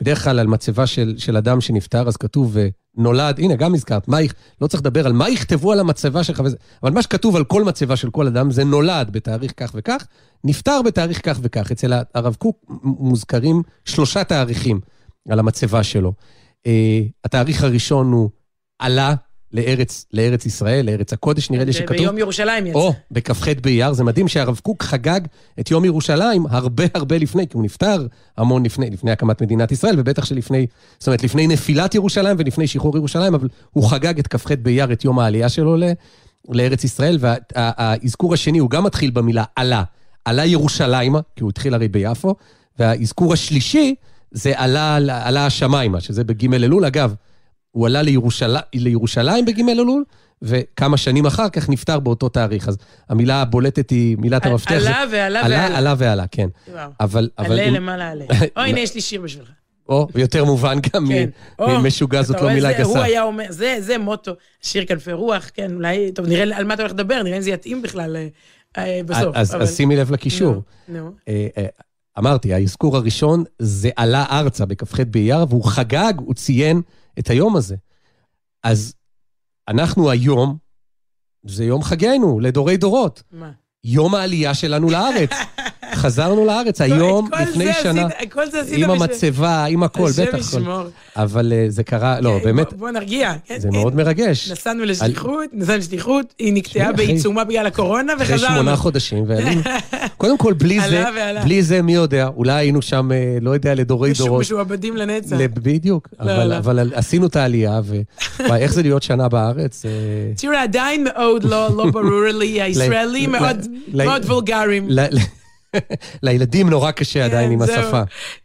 בדרך כלל על מצבה של, של אדם שנפטר, אז כתוב אה, נולד, הנה, גם הזכרת, מה, לא צריך לדבר על מה יכתבו על המצבה שלך וזה, אבל מה שכתוב על כל מצבה של כל אדם זה נולד בתאריך כך וכך, נפטר בתאריך כך וכך. אצל הרב קוק מוזכרים שלושה תאריכים על המצבה שלו. אה, התאריך הראשון הוא עלה לארץ, לארץ ישראל, לארץ הקודש, נראה לי שכתוב. ביום ירושלים יצא. או, בכ"ח באייר, זה מדהים שהרב קוק חגג את יום ירושלים הרבה הרבה לפני, כי הוא נפטר המון לפני, לפני הקמת מדינת ישראל, ובטח שלפני, זאת אומרת, לפני נפילת ירושלים ולפני שחרור ירושלים, אבל הוא חגג את כ"ח באייר, את יום העלייה שלו ל, לארץ ישראל, והאזכור השני, הוא גם מתחיל במילה עלה, עלה ירושלימה, כי הוא התחיל הרי ביפו, והאזכור השלישי זה עלה, עלה השמיימה, שזה בג' אלול. אגב, הוא עלה לירושל... לירושלים בג' אלול, וכמה שנים אחר כך נפטר באותו תאריך. אז המילה הבולטת היא מילת המפתח. עלה זה- ועלה עלה, ועלה. עלה ועלה, כן. וואו. אבל... אבל עלה למעלה עלה. או, הנה, יש לי שיר בשבילך. או, ויותר מובן גם כן. ממשוגע זאת לא מילה זה- הוא גסה. היה אומר, זה, זה מוטו, שיר כנפי רוח, כן, אולי, טוב, נראה על מה אתה הולך לדבר, נראה אם זה יתאים בכלל אה, אה, בסוף. אז, שימי לב לקישור. אמרתי, האזכור הראשון זה עלה ארצה בכ"ח באייר, והוא חגג, הוא ציין את היום הזה. אז אנחנו היום, זה יום חגנו, לדורי דורות. מה? יום העלייה שלנו לארץ. חזרנו לארץ היום, לפני שנה, עם המצבה, עם הכל, בטח. אבל אה, זה קרה, לא, כן, באמת, בוא- נרגיע. כן, זה. מאוד מרגש. נסענו לשליחות, נסענו לשליחות, היא נקטעה בעיצומה בגלל הקורונה אחרי וחזרנו. שמונה חודשים, ועלינו. קודם כל, בלי זה. בלי זה, מי יודע, אולי היינו שם, אה, לא יודע, לדורי דורות. משועבדים לנצח. בדיוק, לא, אבל, לא. אבל עשינו את העלייה, ואיך זה להיות שנה בארץ? אה, תראה, עדיין מאוד לא לא ברור לי, הישראלים מאוד וולגריים. לילדים נורא קשה עדיין עם כן. השפה.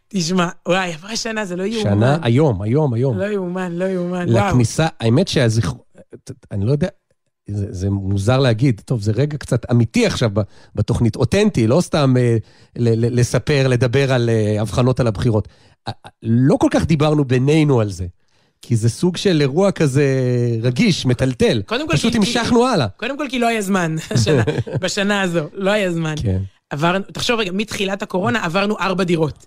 תשמע, וואי, עברה שנה, זה לא יאומן. שנה, היום, היום, היום. לא יאומן, לא יאומן. וואו. לכניסה, האמת שהזכר... אני לא יודע, זה, זה מוזר להגיד, טוב, זה רגע קצת אמיתי עכשיו בתוכנית, אותנטי, לא סתם אה, ל- ל- לספר, לדבר על אה, הבחנות על הבחירות. אה, לא כל כך דיברנו בינינו על זה, כי זה סוג של אירוע כזה רגיש, מטלטל. קודם כל, פשוט כי- המשכנו הלאה. קודם כל כי לא היה זמן, השנה, בשנה הזו, לא היה זמן. כן. עברנו, תחשוב רגע, מתחילת הקורונה עברנו ארבע דירות.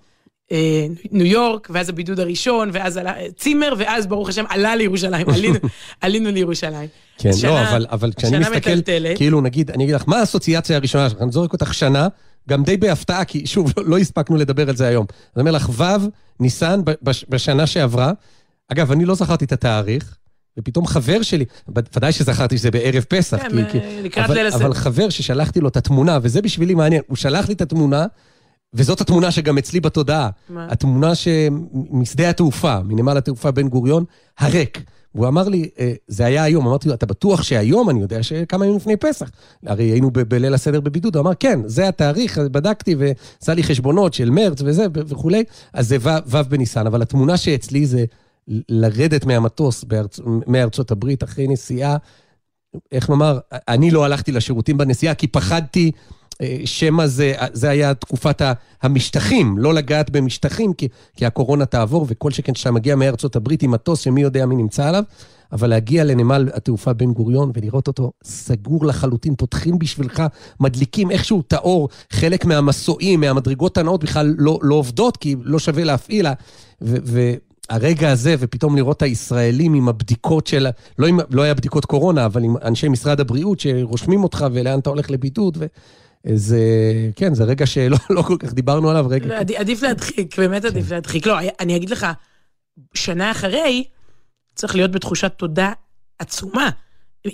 אה, ניו יורק, ואז הבידוד הראשון, ואז עלה, צימר, ואז ברוך השם עלה לירושלים, עלינו, עלינו לירושלים. כן, שנה- לא, אבל, אבל כשאני מסתכל, מטלטלת. כאילו, נגיד, אני אגיד לך, מה האסוציאציה הראשונה שלך? אני זורק אותך שנה, גם די בהפתעה, כי שוב, לא, לא הספקנו לדבר על זה היום. אני אומר לך, ו' ניסן בשנה שעברה, אגב, אני לא זכרתי את התאריך, ופתאום חבר שלי, ודאי שזכרתי שזה בערב פסח, כן, כי, כי, לקראת אבל, ליל הסדר. אבל חבר ששלחתי לו את התמונה, וזה בשבילי מעניין, הוא שלח לי את התמונה, וזאת התמונה שגם אצלי בתודעה. מה? התמונה שמשדה התעופה, מנמל התעופה בן גוריון, הריק. והוא אמר לי, "אה, זה היה היום. אמרתי לו, אתה בטוח שהיום? אני יודע שכמה ימים לפני פסח. הרי היינו ב- בליל הסדר בבידוד. הוא אמר, כן, זה התאריך, בדקתי ועשה לי חשבונות של מרץ וזה וכולי. אז זה ו' בניסן. אבל התמונה שאצלי זה לרדת מהמטוס בארצ... מארצות הברית אחרי נסיעה. איך נאמר, אני לא הלכתי לשירותים בנסיעה כי פחדתי אה, שמא זה, זה היה תקופת המשטחים, לא לגעת במשטחים, כי, כי הקורונה תעבור, וכל שכן כשאתה מגיע מארצות הברית עם מטוס שמי יודע מי נמצא עליו, אבל להגיע לנמל התעופה בן גוריון ולראות אותו סגור לחלוטין, פותחים בשבילך, מדליקים איכשהו את האור, חלק מהמסועים, מהמדרגות הנאות בכלל לא, לא עובדות, כי לא שווה להפעיל, ו- ו- הרגע הזה, ופתאום לראות את הישראלים עם הבדיקות של, לא, עם, לא היה בדיקות קורונה, אבל עם אנשי משרד הבריאות שרושמים אותך ולאן אתה הולך לבידוד, וזה, כן, זה רגע שלא לא כל כך דיברנו עליו, רגע. לא, עדי- עדיף להדחיק, באמת כן. עדיף להדחיק. לא, אני אגיד לך, שנה אחרי, צריך להיות בתחושת תודה עצומה.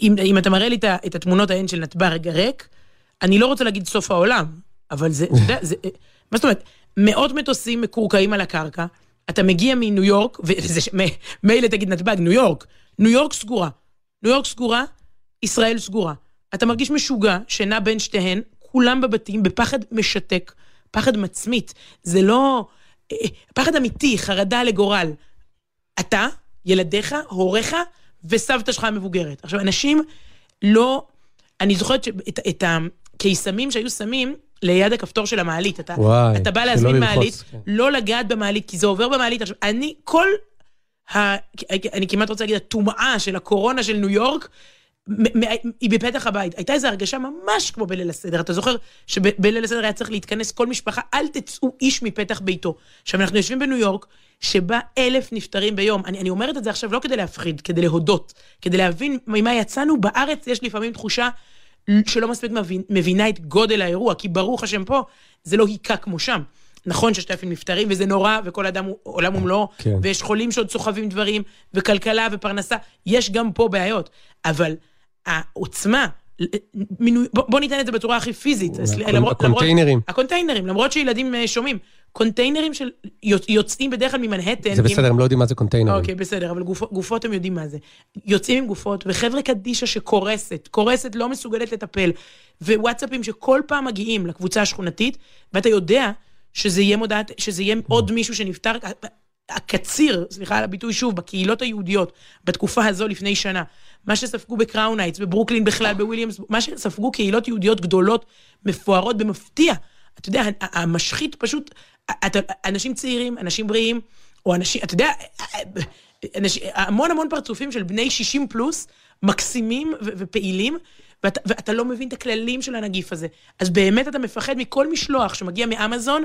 אם, אם אתה מראה לי את את התמונות ההן של נתב"ג ריק, אני לא רוצה להגיד סוף העולם, אבל זה, אתה יודע, זה, מה זאת אומרת, מאות מטוסים מקורקעים על הקרקע, אתה מגיע מניו יורק, וזה, מילא תגיד נתב"ג, ניו יורק, ניו יורק סגורה. ניו יורק סגורה, ישראל סגורה. אתה מרגיש משוגע שנע בין שתיהן, כולם בבתים, בפחד משתק, פחד מצמית. זה לא... אה, פחד אמיתי, חרדה לגורל. אתה, ילדיך, הוריך וסבתא שלך המבוגרת. עכשיו, אנשים לא... אני זוכרת שאת את הקיסמים שהיו שמים ליד הכפתור של המעלית. אתה, וואי, אתה בא להזמין ללחוץ, מעלית, כן. לא לגעת במעלית, כי זה עובר במעלית. עכשיו, אני, כל ה... אני כמעט רוצה להגיד, הטומאה של הקורונה של ניו יורק, היא בפתח הבית. הייתה איזו הרגשה ממש כמו בליל הסדר. אתה זוכר שבליל הסדר היה צריך להתכנס כל משפחה, אל תצאו איש מפתח ביתו. עכשיו, אנחנו יושבים בניו יורק, שבה אלף נפטרים ביום. אני, אני אומרת את זה עכשיו לא כדי להפחיד, כדי להודות, כדי להבין ממה יצאנו. בארץ יש לפעמים תחושה שלא מספיק מבין, מבינה את גודל האירוע, כי ברוך השם פה, זה לא היכה כמו שם. נכון ששתי אלפים נפטרים, וזה נורא, וכל אדם הוא עולם ומלואו, כן. ויש חולים שעוד סוחבים דברים, וכלכלה ופרנסה, יש גם פה בעיות. אבל העוצמה, מינוי, בוא, בוא ניתן את זה בצורה הכי פיזית. סליחה, הקונ- למרות- הקונטיינרים. למרות- הקונטיינרים, למרות שילדים אה, שומעים. קונטיינרים של יוצ- יוצאים בדרך כלל ממנהטן. זה עם- בסדר, הם לא יודעים מה זה קונטיינרים. אוקיי, בסדר, אבל גופות, גופות הם יודעים מה זה. יוצאים עם גופות, וחבר'ה קדישא שקורסת, קורסת, לא מסוגלת לטפל, ווואטסאפים שכל פעם מגיעים לקבוצה השכונתית, ואתה יודע שזה יהיה מודעת, שזה יהיה עוד מישהו שנפטר, הקציר, סליחה על הביטוי שוב, בקהילות היהודיות, בתקופה הזו לפני שנה, מה שספגו בקראון הייטס, בברוקלין בכלל, בוויליאמס, מה שספגו קהילות יהודיות גדולות, מפוארות במפתיע. אתה יודע, המשחית פשוט, אתה, אנשים צעירים, אנשים בריאים, או אנשים, אתה יודע, אנשים, המון המון פרצופים של בני 60 פלוס, מקסימים ו- ופעילים, ואתה, ואתה לא מבין את הכללים של הנגיף הזה. אז באמת אתה מפחד מכל משלוח שמגיע מאמזון,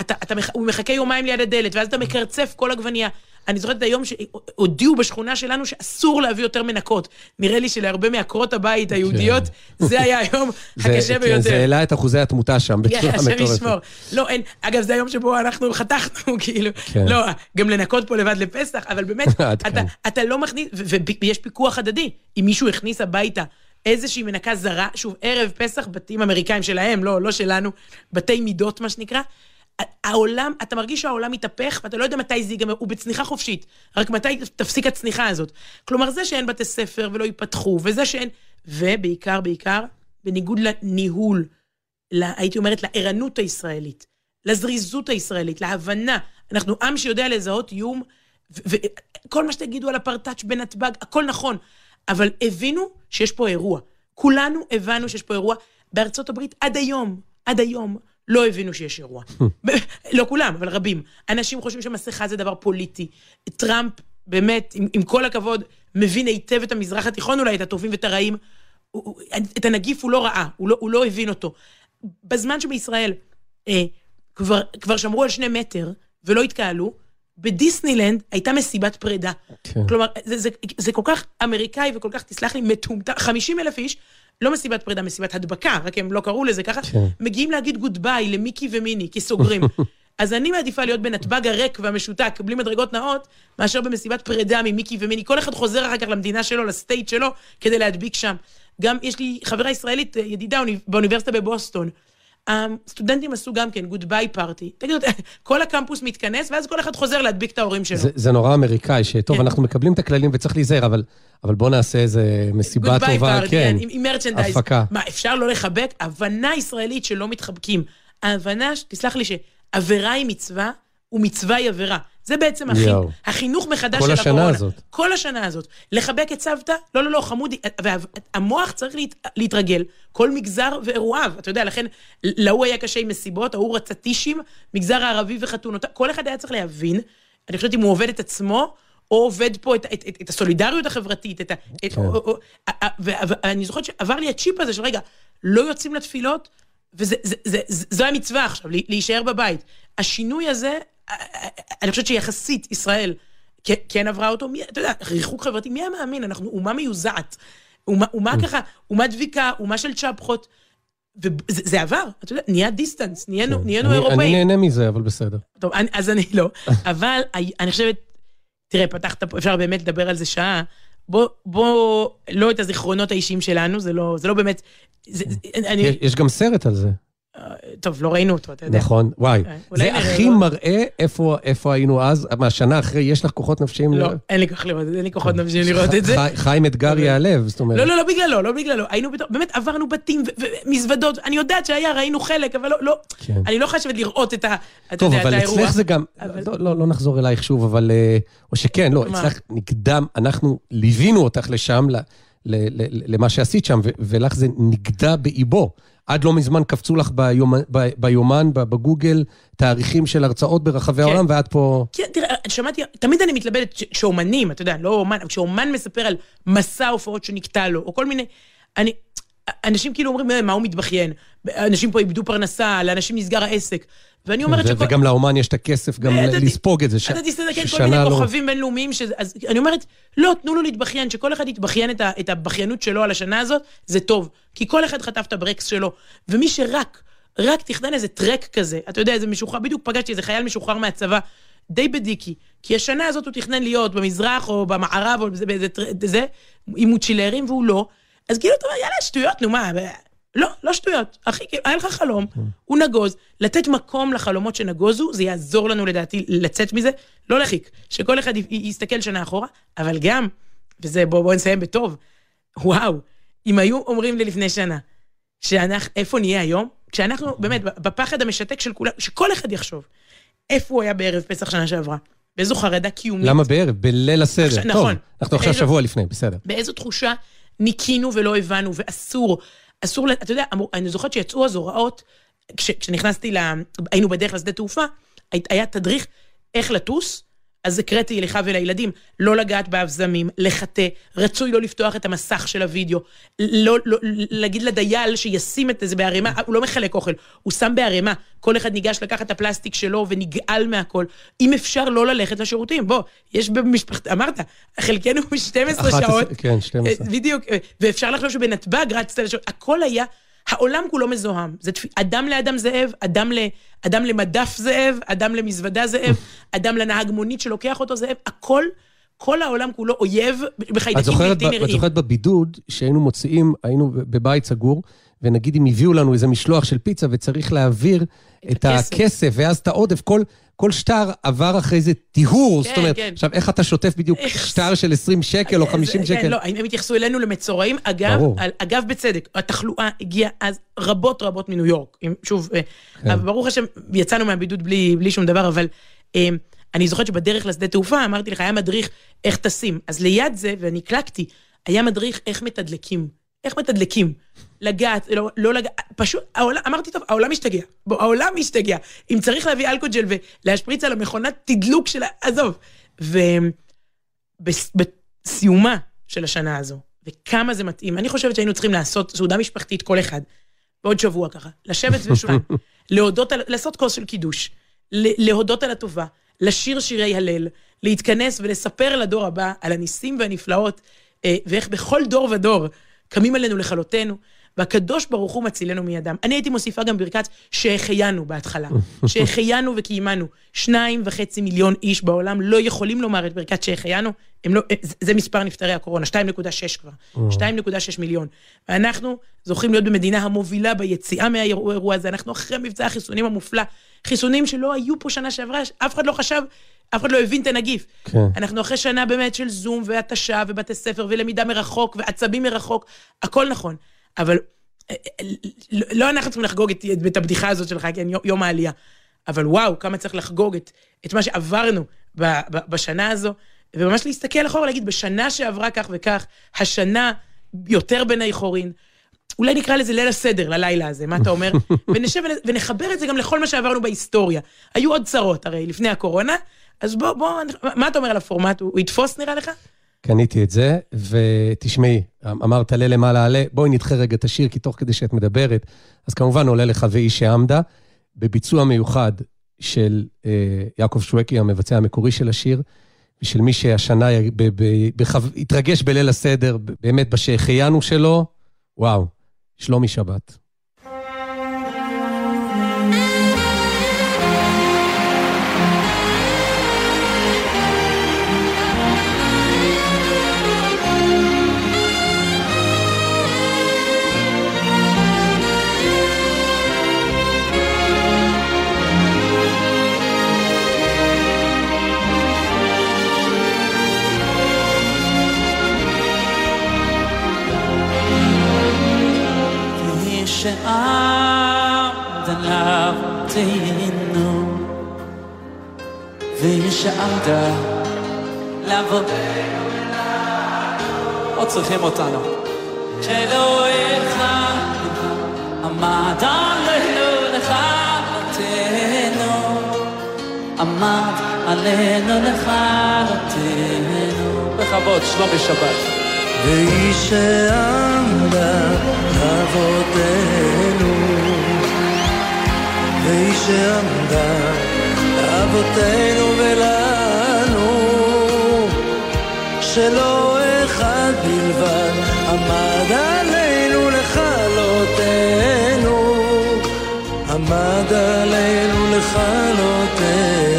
אתה, אתה, הוא מחכה יומיים ליד הדלת, ואז אתה מקרצף כל עגבנייה. אני זוכרת את היום שהודיעו בשכונה שלנו שאסור להביא יותר מנקות. נראה לי שלהרבה מעקרות הבית היהודיות, זה היה היום הקשה כן, ביותר. זה העלה את אחוזי התמותה שם בצורה כן, השם מטורפת. ישמור. לא, אין, אגב, זה היום שבו אנחנו חתכנו, כאילו, כן. לא, גם לנקות פה לבד לפסח, אבל באמת, אתה. אתה לא מכניס, ויש פיקוח הדדי. אם מישהו הכניס הביתה איזושהי מנקה זרה, שוב, ערב פסח, בתים אמריקאים שלהם, לא, לא שלנו, בתי מידות, מה שנקרא, העולם, אתה מרגיש שהעולם מתהפך, ואתה לא יודע מתי זה ייגמר, הוא בצניחה חופשית, רק מתי תפסיק הצניחה הזאת. כלומר, זה שאין בתי ספר ולא ייפתחו, וזה שאין, ובעיקר, בעיקר, בניגוד לניהול, לה, הייתי אומרת, לערנות הישראלית, לזריזות הישראלית, להבנה. אנחנו עם שיודע לזהות איום, וכל מה שתגידו על הפרטאץ' בנתב"ג, הכל נכון, אבל הבינו שיש פה אירוע. כולנו הבנו שיש פה אירוע. בארצות הברית עד היום, עד היום, לא הבינו שיש אירוע. לא כולם, אבל רבים. אנשים חושבים שמסכה זה דבר פוליטי. טראמפ, באמת, עם, עם כל הכבוד, מבין היטב את המזרח התיכון אולי, את הטובים ואת הרעים. הוא- את הנגיף הוא לא ראה, הוא לא, הוא לא הבין אותו. בזמן שבישראל אה, כבר, כבר שמרו על שני מטר ולא התקהלו, בדיסנילנד הייתה מסיבת פרידה. כן. כלומר, זה, זה, זה כל כך אמריקאי וכל כך, תסלח לי, מטומטם, 50 אלף איש, לא מסיבת פרידה, מסיבת הדבקה, רק הם לא קראו לזה ככה, כן. מגיעים להגיד goodbye למיקי ומיני, כי סוגרים. אז אני מעדיפה להיות בנתב"ג הריק והמשותק, בלי מדרגות נעות, מאשר במסיבת פרידה ממיקי ומיני. כל אחד חוזר אחר כך למדינה שלו, ל state שלו, כדי להדביק שם. גם יש לי חברה ישראלית, ידידה אוניב- באוניברסיטה בבוסטון. הסטודנטים עשו גם כן goodbye party. תגידו, כל הקמפוס מתכנס, ואז כל אחד חוזר להדביק את ההורים שלו. זה, זה נורא אמריקאי, שטוב, כן. אנחנו מקבלים את הכללים וצריך להיזהר, אבל, אבל בוא נעשה איזה מסיבה טובה, party, כן. עם, עם merchandise. הפקה. מה, אפשר לא לחבק? הבנה ישראלית שלא מתחבקים. ההבנה, תסלח לי, שעבירה היא מצווה, ומצווה היא עבירה. זה בעצם החינוך, יואו. החינוך מחדש כל של השנה הקורונה. הזאת. כל השנה הזאת. לחבק את סבתא? לא, לא, לא, חמודי. והמוח צריך להת, להתרגל, כל מגזר ואירועיו. אתה יודע, לכן, להוא היה קשה עם מסיבות, ההוא רצה טישים, מגזר הערבי וחתונות. כל אחד היה צריך להבין, אני חושבת אם הוא עובד את עצמו, או עובד פה את, את, את, את הסולידריות החברתית, את ה... כן. ואני זוכרת שעבר לי הצ'יפ הזה של רגע, לא יוצאים לתפילות, וזה זה, זה, זה, זו המצווה עכשיו, להישאר בבית. השינוי הזה, אני חושבת שיחסית ישראל כן, עברה אותו, מי, אתה יודע, ריחוק חברתי, מי היה מאמין? אנחנו אומה מיוזעת. אומה, אומה ככה, אומה דביקה, אומה של צ'פחות, וזה זה עבר, אתה יודע, נהיה דיסטנס, נהיינו, נהיינו כן. אני- אני אירופאים. נהנה מזה, אבל בסדר. טוב, אני, אז אני לא. אבל אני אני חושבת, תראה, פתחת פה, אפשר באמת לדבר על זה שעה. בוא, בוא, לא את הזיכרונות האישיים שלנו, זה לא, זה לא באמת, זה, אני, יש- יש גם סרט על זה, טוב, לא ראינו אותו, אתה יודע. נכון, וואי. אה, זה הכי? מראה איפה איפה היינו אז, מהשנה אחרי, יש לך כוחות נפשיים? לא, אין לי כוח לראות אין לי כוחות נפשיים לראות את זה. חי- חיים אתגר ייעלב, זאת אומרת. לא, לא, לא בגללו, לא בגללו. היינו בתור, באמת עברנו בתים ומזוודות, אני יודעת שהיה, ראינו חלק, אבל לא, לא, כן. אני לא חושבת לראות את ה... אתה טוב, אבל האירוע. אצלך זה גם, לא, לא, לא נחזור אלייך שוב, אבל, אה, או שכן, לא, מה? אצלך נקדם, אנחנו ליווינו אותך לשם, למה שעשית שם, ולך זה נגדע באיבו. עד לא מזמן קפצו לך ביומן, ב- ביומן, בגוגל, תאריכים של הרצאות ברחבי כן. העולם, ואת פה... כן, תראה, שמעתי, תמיד אני מתלבטת ש- שאומנים, אתה יודע, לא אומן, אבל כשאומן מספר על מסע הופעות שנקטע לו, או כל מיני... אני... אנשים כאילו אומרים, "אה, מה הוא מתבכיין? אנשים פה איבדו פרנסה, לאנשים נסגר העסק. ואני אומרת שכל... וגם לאומן יש את הכסף גם אתה- לספוג את זה. אתה תסתכל כל מיני לא- כוכבים בינלאומיים, אז אני אומרת, לא, תנו לו להתבכיין, שכל אחד יתבכיין את הבכיינות שלו על השנה הזאת, זה טוב. כי כל אחד חטף את הברקס שלו. ומי שרק, רק תכנן איזה טרק כזה, אתה יודע, איזה משוחרר, בדיוק פגשתי איזה חייל משוחרר מהצבא, די בדיקי. כי השנה הזאת הוא תכנן להיות במזרח או במערב או באיזה, זה, עם מוצ'ילרים, והוא לא. אז כאילו, אתה אומר, יאללה, שטויות, נו מה, לא, לא שטויות. אחי, כאילו, היה לך חלום, הוא נגוז, לתת מקום לחלומות שנגוזו, זה יעזור לנו לדעתי לצאת מזה, לא להרחיק, שכל אחד י- י- יסתכל שנה אחורה, אבל גם, וזה, בואו בוא נסיים בטוב, וואו, אם היו אומרים לי לפני שנה, שאנחנו, איפה נהיה היום? כשאנחנו, באמת, בפחד המשתק של כולם, שכל אחד יחשוב, איפה הוא היה בערב פסח שנה שעברה? באיזו חרדה קיומית. למה בערב? בליל הסדר. עכשיו, טוב, נכון. אנחנו עכשיו שבוע לפני, בסדר. באיזו תחושה ניקינו ולא הבנו, ואסור, אסור, אתה יודע, אני זוכרת שיצאו אז הוראות, כש, כשנכנסתי ל... היינו בדרך לשדה תעופה, הי- היה תדריך איך לטוס, אז הקראתי לך ולילדים, לא לגעת באבזמים, לחטא, רצוי לא לפתוח את המסך של הוידאו, לא, לא, להגיד לדייל שישים את זה בערימה, הוא לא מחלק אוכל, הוא שם בערימה, כל אחד ניגש לקחת את הפלסטיק שלו ונגעל מהכל. אם אפשר לא ללכת לשירותים, בוא, יש במשפחת, אמרת, חלקנו 12 11, שעות, כן, 12. אה, בדיוק, אה, ואפשר לחשוב שבנתב"ג רצת לשם, הכל היה, העולם כולו מזוהם. זה תפ... אדם לאדם זאב, אדם, ל... אדם למדף זאב, אדם למזוודה זאב, אדם לנהג מונית שלוקח אותו זאב, הכל, כל העולם כולו אויב בחיידקים בלתי ב- את נראים. זוכרת בבידוד, שהיינו מוציאים, היינו בבית סגור, ונגיד אם הביאו לנו איזה משלוח של פיצה וצריך להעביר את הכסף. הכסף, ואז את העודף, כל, כל שטר עבר אחרי זה טיהור. כן, זאת אומרת, כן. עכשיו, איך אתה שוטף בדיוק איך- שטר של 20 שקל או 50 זה- שקל? כן, לא, הם התייחסו אלינו למצורעים. אגב. על- אגב, בצדק, התחלואה הגיעה אז רבות רבות מניו יורק. שוב, אה, כן. ברוך השם, יצאנו מהבידוד בלי, בלי שום דבר, אבל אה, אני זוכרת שבדרך לשדה תעופה, אמרתי לך, היה מדריך איך טסים. אז ליד זה, ואני הקלקתי, היה מדריך איך מתדלקים. איך מתדלקים? לגעת, לא, לא לגעת, פשוט, העולם, אמרתי, טוב, העולם משתגע. בוא, העולם משתגע. אם צריך להביא אלכוג'ל ולהשפריץ על המכונת תדלוק של ה... עזוב. ובסיומה של השנה הזו, וכמה זה מתאים, אני חושבת שהיינו צריכים לעשות סעודה משפחתית, כל אחד, בעוד שבוע ככה, לשבת סביב שולחן, להודות על, לעשות כוס של קידוש, להודות על הטובה, לשיר שירי הלל, להתכנס ולספר לדור הבא על הניסים והנפלאות, אה, ואיך בכל דור ודור קמים עלינו לכלותנו, והקדוש ברוך הוא מצילנו מידם. אני הייתי מוסיפה גם ברכת שהחיינו בהתחלה. שהחיינו וקיימנו. שניים וחצי מיליון איש בעולם לא יכולים לומר את ברכת שהחיינו, לא, זה- זה מספר נפטרי הקורונה, 2.6 כבר. 2.6 מיליון. ואנחנו זוכים להיות במדינה המובילה ביציאה מהאירוע הזה. אנחנו אחרי מבצע החיסונים המופלא. חיסונים שלא היו פה שנה שעברה, אף אחד לא חשב, אף אחד לא הבין את הנגיף. כן. אנחנו אחרי שנה באמת של זום והתשה ובתי ספר ולמידה מרחוק ועצבים מרחוק, הכל נכון. אבל אה, אה, לא לא אנחנו צריכים לחגוג את, את הבדיחה הזאת שלך, כן, יום- העלייה. אבל וואו, כמה צריך לחגוג את, את מה שעברנו ב- ב- בשנה הזו, וממש להסתכל אחורה, להגיד, בשנה שעברה כך וכך, השנה יותר בני חורין. אולי נקרא לזה ליל הסדר, ללילה הזה, מה אתה אומר? ונשב ונ- ונחבר את זה גם לכל מה שעברנו בהיסטוריה. היו עוד צרות, הרי, לפני הקורונה, אז בוא, בוא, מה אתה אומר על הפורמט? הוא יתפוס נראה לך? קניתי את זה, ותשמעי, אמרת עלה למעלה עלה, בואי נדחה רגע את השיר, כי תוך כדי שאת מדברת, אז כמובן עולה לך ואי שעמדה, בביצוע מיוחד של אה, יעקב שווקי, המבצע המקורי של השיר, ושל מי שהשנה ב, ב, בחו... התרגש בליל הסדר, באמת בשהחיינו שלו, וואו, שלומי שבת. והיא שעמדה לאבותינו, והיא שעמדה לאבותינו, עוד צריכים אותנו. אחד עמד עלינו לכלותנו, עמד עלינו לכלותנו. בכבוד, שלומי שבת. והיא אבותינו, והיא שעמדה ולנו, שלא אחד בלבד עמד עלינו לכלותנו, עמד עלינו לכלותנו.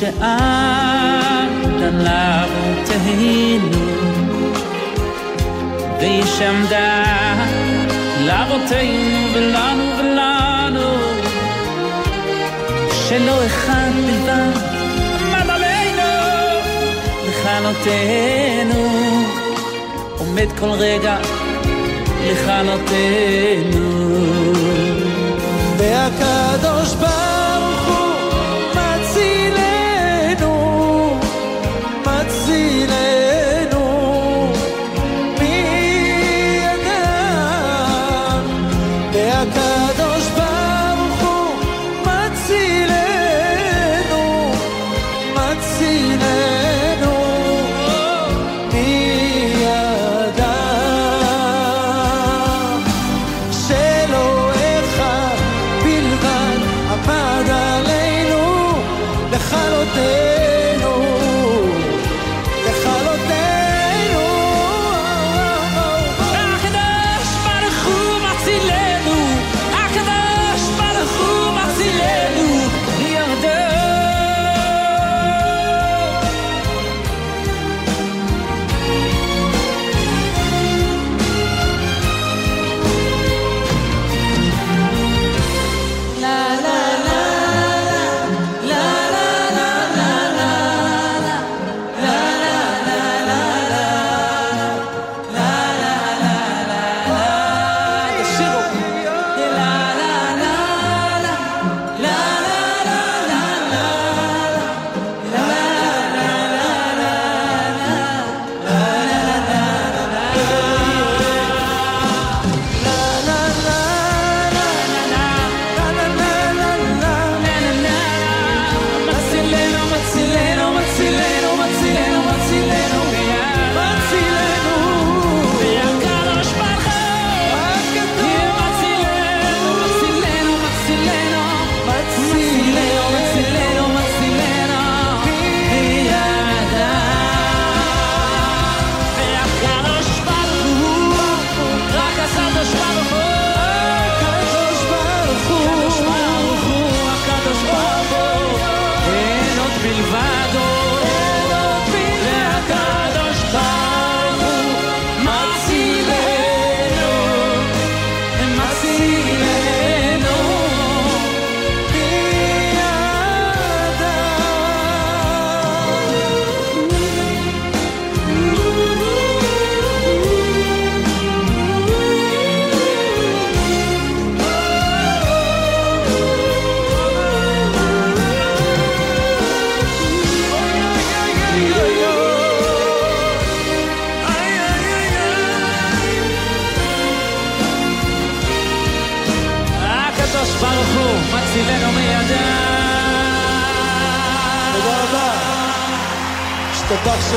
והיא שעמדה לאבותינו, והיא שעמדה לאבותינו ולנו ולנו, שלא אחד בלבד עמד עלינו לכלותנו, עומד כל רגע לכלותנו. והקדוש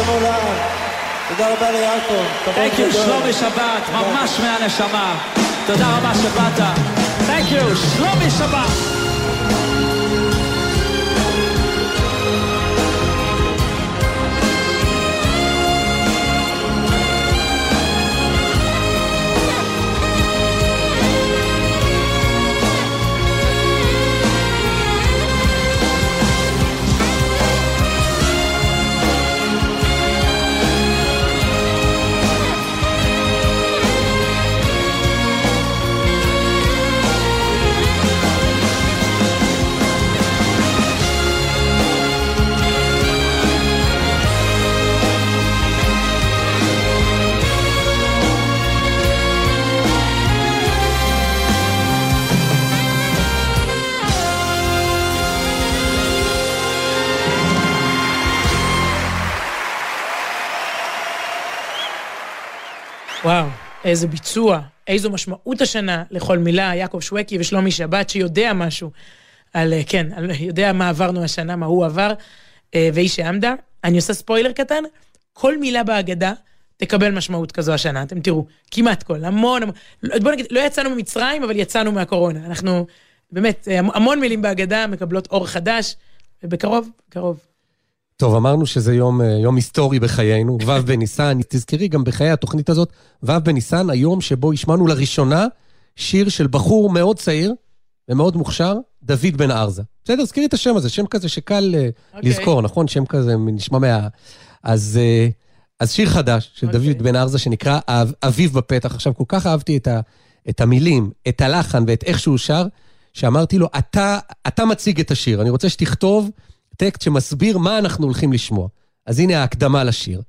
שנולד. תודה רבה ליעקב. Thank you, שלומי שבת, ממש מהנשמה. תודה רבה שבאת. Thank you, שלומי שבת. וואו, איזה ביצוע, איזו משמעות השנה לכל מילה, יעקב שווקי ושלומי שבת, שיודע משהו על, אה, כן, על, יודע מה עברנו השנה, מה הוא עבר, אה, והיא שעמדה. אני עושה ספוילר קטן, כל מילה בהגדה תקבל משמעות כזו השנה, אתם תראו, כמעט כל, המון, בוא נגיד, לא יצאנו ממצרים, אבל יצאנו מהקורונה. אנחנו, באמת, אה, המון מילים בהגדה מקבלות אור חדש, ובקרוב, קרוב. טוב, אמרנו שזה יום, אה, יום היסטורי בחיינו, ו' בניסן. תזכרי גם בחיי התוכנית הזאת, ו' בניסן, היום שבו השמענו לראשונה שיר של בחור מאוד צעיר ומאוד מוכשר, דוד בן ארזה. בסדר, תזכרי את השם הזה, שם כזה שקל okay. אוקיי. לזכור, נכון? שם כזה נשמע מה... אז, אה, אז שיר חדש של okay. אוקיי. דוד בן ארזה שנקרא אביב בפתח. עכשיו, כל כך אהבתי את, ה, את המילים, את הלחן ואת איך שהוא שר, שאמרתי לו, אתה, אתה מציג את השיר, אני רוצה שתכתוב... טקסט שמסביר מה אנחנו הולכים לשמוע. אז הנה ההקדמה לשיר.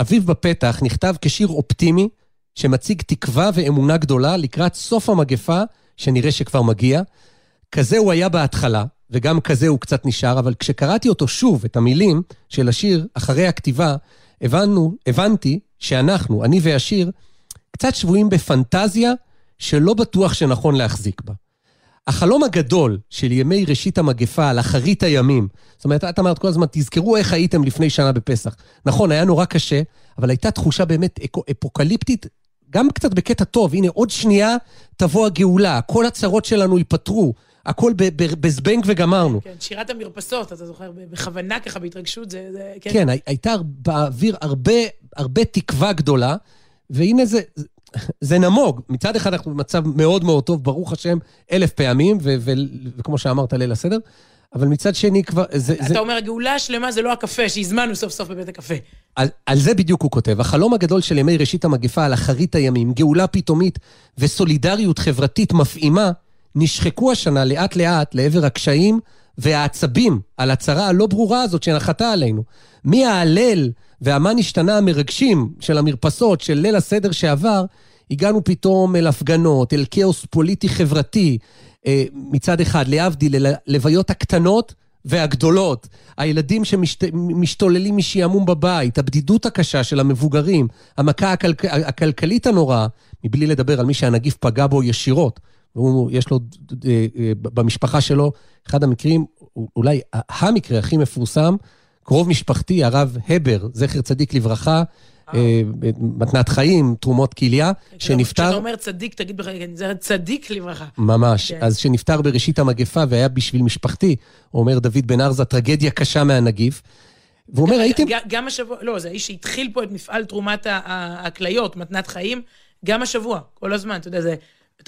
אביב בפתח נכתב כשיר אופטימי, שמציג תקווה ואמונה גדולה לקראת סוף המגפה, שנראה שכבר מגיע. כזה הוא היה בהתחלה, וגם כזה הוא קצת נשאר, אבל כשקראתי אותו שוב, את המילים של השיר, אחרי הכתיבה, הבנו, הבנתי שאנחנו, אני והשיר, קצת שבויים בפנטזיה שלא בטוח שנכון להחזיק בה. החלום הגדול של ימי ראשית המגפה על אחרית הימים, זאת אומרת, את אמרת כל הזמן, תזכרו איך הייתם לפני שנה בפסח. נכון, היה נורא קשה, אבל הייתה תחושה באמת אפוקליפטית, גם קצת בקטע טוב. הנה, עוד שנייה תבוא הגאולה, כל הצרות שלנו ייפתרו. הכל בזבנג וגמרנו. כן, שירת המרפסות, אתה זוכר, בכוונה ככה, בהתרגשות, זה... זה כן. כן, הייתה באוויר הרבה, הרבה תקווה גדולה, והנה זה, זה נמוג. מצד אחד אנחנו במצב מאוד מאוד טוב, ברוך השם, אלף פעמים, ו- ו- וכמו שאמרת, ליל הסדר, אבל מצד שני כבר... זה, אתה זה... אומר, הגאולה השלמה זה לא הקפה, שהזמנו סוף סוף בבית הקפה. על, על זה בדיוק הוא כותב. החלום הגדול של ימי ראשית המגפה על אחרית הימים, גאולה פתאומית וסולידריות חברתית מפעימה, נשחקו השנה לאט-לאט לעבר הקשיים והעצבים על הצרה הלא ברורה הזאת שנחתה עלינו. מי ההלל והמה נשתנה המרגשים של המרפסות של ליל הסדר שעבר, הגענו פתאום אל הפגנות, אל כאוס פוליטי-חברתי, אה, מצד אחד, להבדיל, ללוויות הקטנות והגדולות, הילדים שמשתוללים משעמום בבית, הבדידות הקשה של המבוגרים, המכה הכלכ... הכלכלית הנוראה, מבלי לדבר על מי שהנגיף פגע בו ישירות. והוא, יש לו, אה, אה, במשפחה שלו, אחד המקרים, אולי המקרה הכי מפורסם, קרוב משפחתי, הרב הבר, זכר צדיק לברכה, אה, מתנת חיים, תרומות כליה, שנפטר... כשאתה אומר צדיק, תגיד בכלל, זה צדיק לברכה. ממש. כן. אז שנפטר בראשית המגפה והיה בשביל משפחתי, אומר דוד בן ארזה, טרגדיה קשה מהנגיף. והוא אומר, הייתם... גם השבוע, לא, זה האיש שהתחיל פה את מפעל תרומת הכליות, מתנת חיים, גם השבוע, כל הזמן, אתה יודע, זה...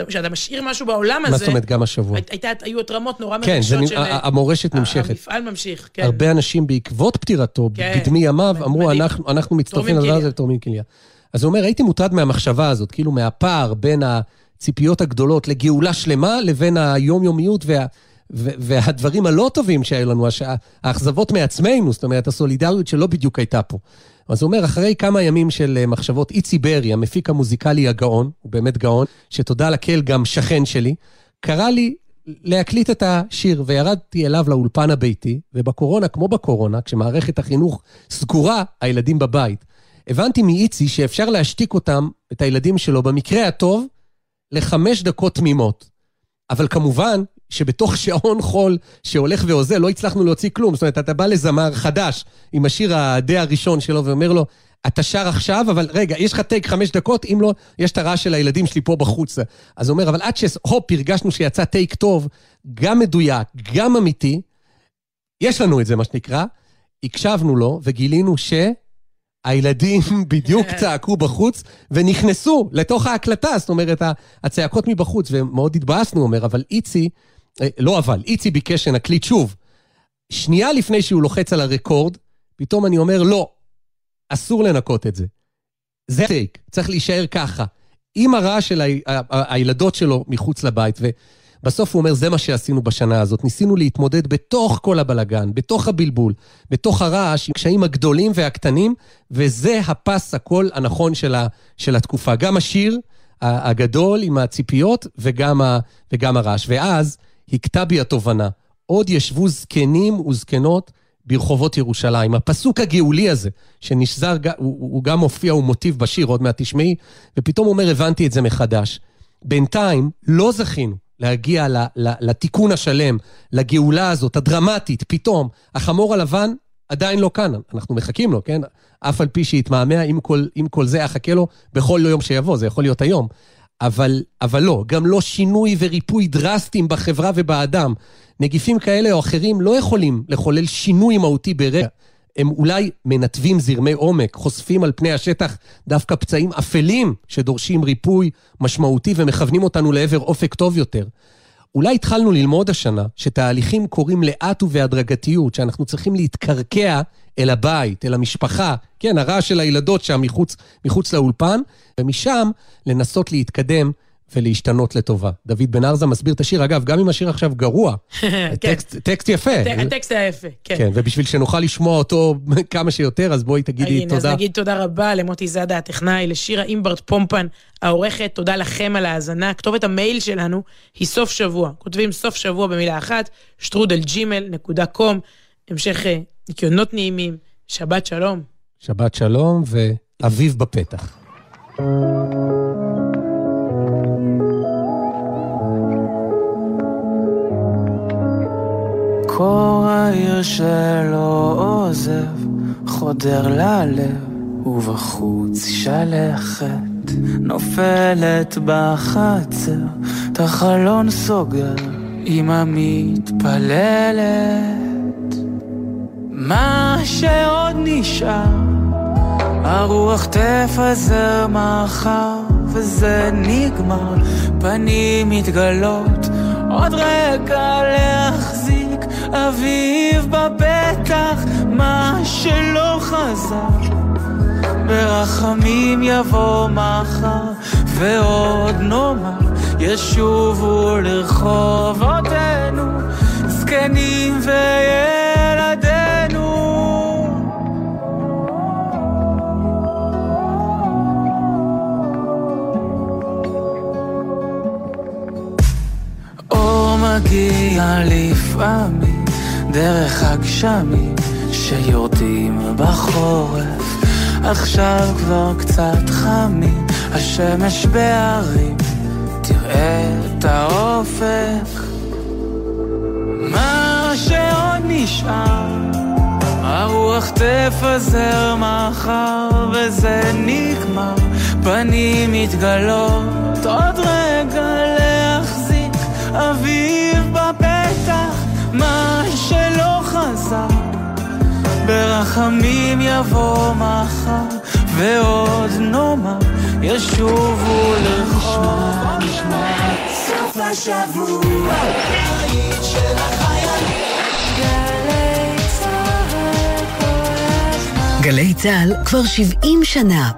כשאתה משאיר משהו בעולם הזה... מה זאת אומרת גם השבוע? היו התרמות נורא כן, מרגשות של... כן, המורשת נמשכת. המפעל ממשיך, כן. הרבה אנשים בעקבות פטירתו, כן. בקדמי ימיו, אמרו, אנחנו, אנחנו מצטרפים לדבר הזה ותורמים כליה. אז הוא אומר, הייתי מוטרד מהמחשבה הזאת, כאילו מהפער בין הציפיות הגדולות לגאולה שלמה, לבין היומיומיות וה... והדברים הלא טובים שהיו לנו, האכזבות מעצמנו, זאת אומרת, הסולידריות שלא בדיוק הייתה פה. אז הוא אומר, אחרי כמה ימים של אה, מחשבות, איצי ברי, המפיק המוזיקלי הגאון, הוא באמת גאון, שתודה לקהל גם שכן שלי, קרא לי להקליט את השיר, וירדתי אליו לאולפן הביתי, ובקורונה, כמו בקורונה, כשמערכת החינוך סגורה, הילדים בבית, הבנתי מאיצי שאפשר להשתיק אותם, את הילדים שלו, במקרה הטוב, לחמש דקות תמימות. אבל כמובן, שבתוך שעון חול שהולך ואוזל, לא הצלחנו להוציא כלום. זאת אומרת, אתה בא לזמר חדש עם השיר הדי הראשון שלו ואומר לו, אתה שר עכשיו, אבל רגע, יש לך טייק חמש דקות, אם לא, יש את הרעש של הילדים שלי פה בחוץ. אז הוא אומר, אבל עד שהופ, הרגשנו שיצא טייק טוב, גם מדויק, גם אמיתי, יש לנו את זה, מה שנקרא, הקשבנו לו וגילינו שהילדים בדיוק צעקו בחוץ ונכנסו לתוך ההקלטה, זאת אומרת, הצעקות מבחוץ, ומאוד התבאסנו, הוא אומר, אבל איצי, לא אבל, איצי ביקש שנקליט שוב. שנייה לפני שהוא לוחץ על הרקורד, פתאום אני אומר, לא, אסור לנקות את זה. זה טייק, צריך להישאר ככה. עם הרעש של ה... הילדות שלו מחוץ לבית, ובסוף הוא אומר, זה מה שעשינו בשנה הזאת. ניסינו להתמודד בתוך כל הבלגן, בתוך הבלבול, בתוך הרעש, עם קשיים הגדולים והקטנים, וזה הפס הקול הנכון של, ה... של התקופה. גם השיר הגדול עם הציפיות וגם, ה... וגם הרעש. ואז הכתה בי התובנה. עוד ישבו זקנים וזקנות ברחובות ירושלים. הפסוק הגאולי הזה, שנשזר, הוא, הוא גם מופיע, הוא מוטיב בשיר, עוד מעט תשמעי, ופתאום אומר, הבנתי את זה מחדש. בינתיים לא זכינו להגיע ל, ל, לתיקון השלם, לגאולה הזאת, הדרמטית, פתאום. החמור הלבן עדיין לא כאן, אנחנו מחכים לו, כן? אף על פי שיתמהמה, עם כל, כל זה אחכה לו בכל יום שיבוא, זה יכול להיות היום. אבל, אבל לא, גם לא שינוי וריפוי דרסטיים בחברה ובאדם. נגיפים כאלה או אחרים לא יכולים לחולל שינוי מהותי ברגע. הם אולי מנתבים זרמי עומק, חושפים על פני השטח דווקא פצעים אפלים שדורשים ריפוי משמעותי ומכוונים אותנו לעבר אופק טוב יותר. אולי התחלנו ללמוד השנה שתהליכים קורים לאט ובהדרגתיות, שאנחנו צריכים להתקרקע אל הבית, אל המשפחה, כן, הרעש של הילדות שם מחוץ, מחוץ לאולפן, ומשם לנסות להתקדם ולהשתנות לטובה. דוד בן ארזה מסביר את השיר, אגב, גם אם השיר עכשיו גרוע, כן. טקסט, טקסט יפה. הטקסט היה יפה, כן. כן, ובשביל שנוכל לשמוע אותו כמה שיותר, אז בואי תגידי הנה, תודה. אז נגיד תודה רבה למוטי זאדה הטכנאי, לשירה אימברט פומפן העורכת, תודה לכם על ההאזנה. כתובת המייל שלנו היא סוף שבוע. כותבים סוף שבוע במילה אחת, שטרודל ג'ימל נקודה קום. המשך אה, ניקיונות נעימים, שבת שלום. שבת שלום ואביב בפתח. קור העיר שלא עוזב, חודר ללב, ובחוץ שלכת, נופלת בחצר, את החלון סוגר, אמא מתפללת. מה שעוד נשאר, הרוח תפזר מחר, וזה נגמר, פנים מתגלות, עוד רגע להחזיק, אביב בפתח, מה שלא חזר. ברחמים יבוא מחר, ועוד נאמר, ישובו לרחובותינו, זקנים וילדינו. אור מגיע לפעמים דרך הגשמים שיורדים בחורף. עכשיו כבר קצת חמים השמש בהרים תראה את האופק. מה שעוד נשאר הרוח תפזר מחר וזה נגמר. פנים מתגלות עוד רגע להחזיק אביב בפתח. מה חזר ברחמים יבוא מחר ועוד נאמר ישובו לרחוב סוף השבוע בית של החיילים גלי צה"ל כבר 70 שנה.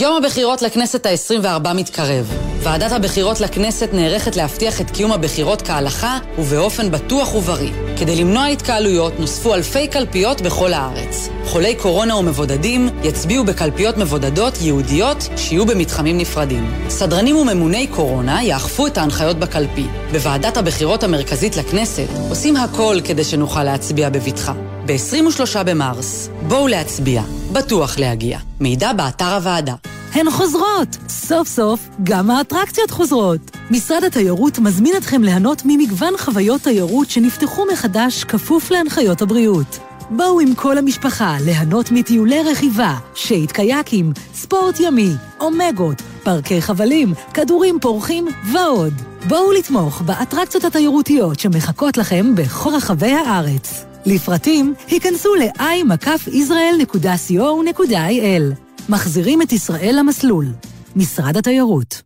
יום הבחירות לכנסת ה-24 מתקרב. ועדת הבחירות לכנסת נערכת להבטיח את קיום הבחירות כהלכה ובאופן בטוח ובריא. כדי למנוע התקהלויות נוספו אלפי קלפיות בכל הארץ. חולי קורונה ומבודדים יצביעו בקלפיות מבודדות ייעודיות שיהיו במתחמים נפרדים. סדרנים וממוני קורונה יאכפו את ההנחיות בקלפי. בוועדת הבחירות המרכזית לכנסת עושים הכל כדי שנוכל להצביע בבטחה. ב-23 במרס, בואו להצביע, בטוח להגיע. מידע באתר הוועדה. הן חוזרות! סוף סוף, גם האטרקציות חוזרות. משרד התיירות מזמין אתכם ליהנות ממגוון חוויות תיירות שנפתחו מחדש כפוף להנחיות הבריאות. בואו עם כל המשפחה ליהנות מטיולי רכיבה, שייט קייקים, ספורט ימי, אומגות, פארקי חבלים, כדורים פורחים ועוד. בואו לתמוך באטרקציות התיירותיות שמחכות לכם בכל רחבי הארץ. לפרטים, היכנסו ל-i-israel.co.il. מחזירים את ישראל למסלול. משרד התיירות.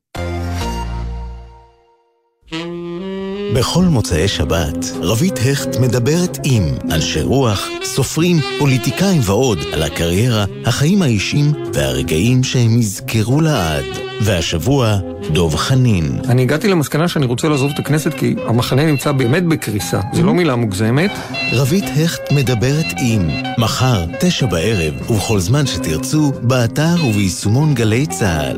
בכל מוצאי שבת, רבית הכט מדברת עם אנשי רוח, סופרים, פוליטיקאים ועוד על הקריירה, החיים האישיים והרגעים שהם יזכרו לעד. והשבוע, דוב חנין. אני הגעתי למסקנה שאני רוצה לעזוב את הכנסת כי המחנה נמצא באמת בקריסה. זו לא מילה מוגזמת. רבית הכט מדברת עם מחר, תשע בערב, ובכל זמן שתרצו, באתר וביישומון גלי צה"ל.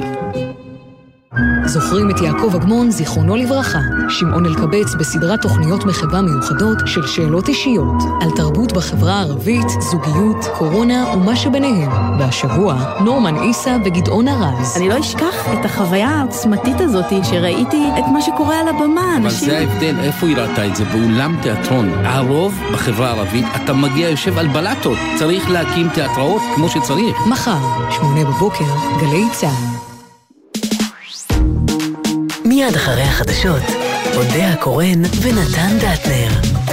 זוכרים את יעקב אגמון, זיכרונו לברכה. שמעון אלקבץ בסדרת תוכניות מחווה מיוחדות של שאלות אישיות על תרבות בחברה הערבית, זוגיות, קורונה ומה שביניהם. והשבוע, נורמן עיסא וגדעון ארז. אני לא אשכח את החוויה העוצמתית הזאת שראיתי את מה שקורה על הבמה. אבל אנשים... זה ההבדל, איפה היא ראתה את זה? באולם תיאטרון. הרוב בחברה הערבית, אתה מגיע, יושב על בלטות. צריך להקים תיאטראות כמו שצריך. מחר, שמונה בבוקר, גלי צה"ל. מיד אחרי החדשות, אודה הקורן ונתן דטנר.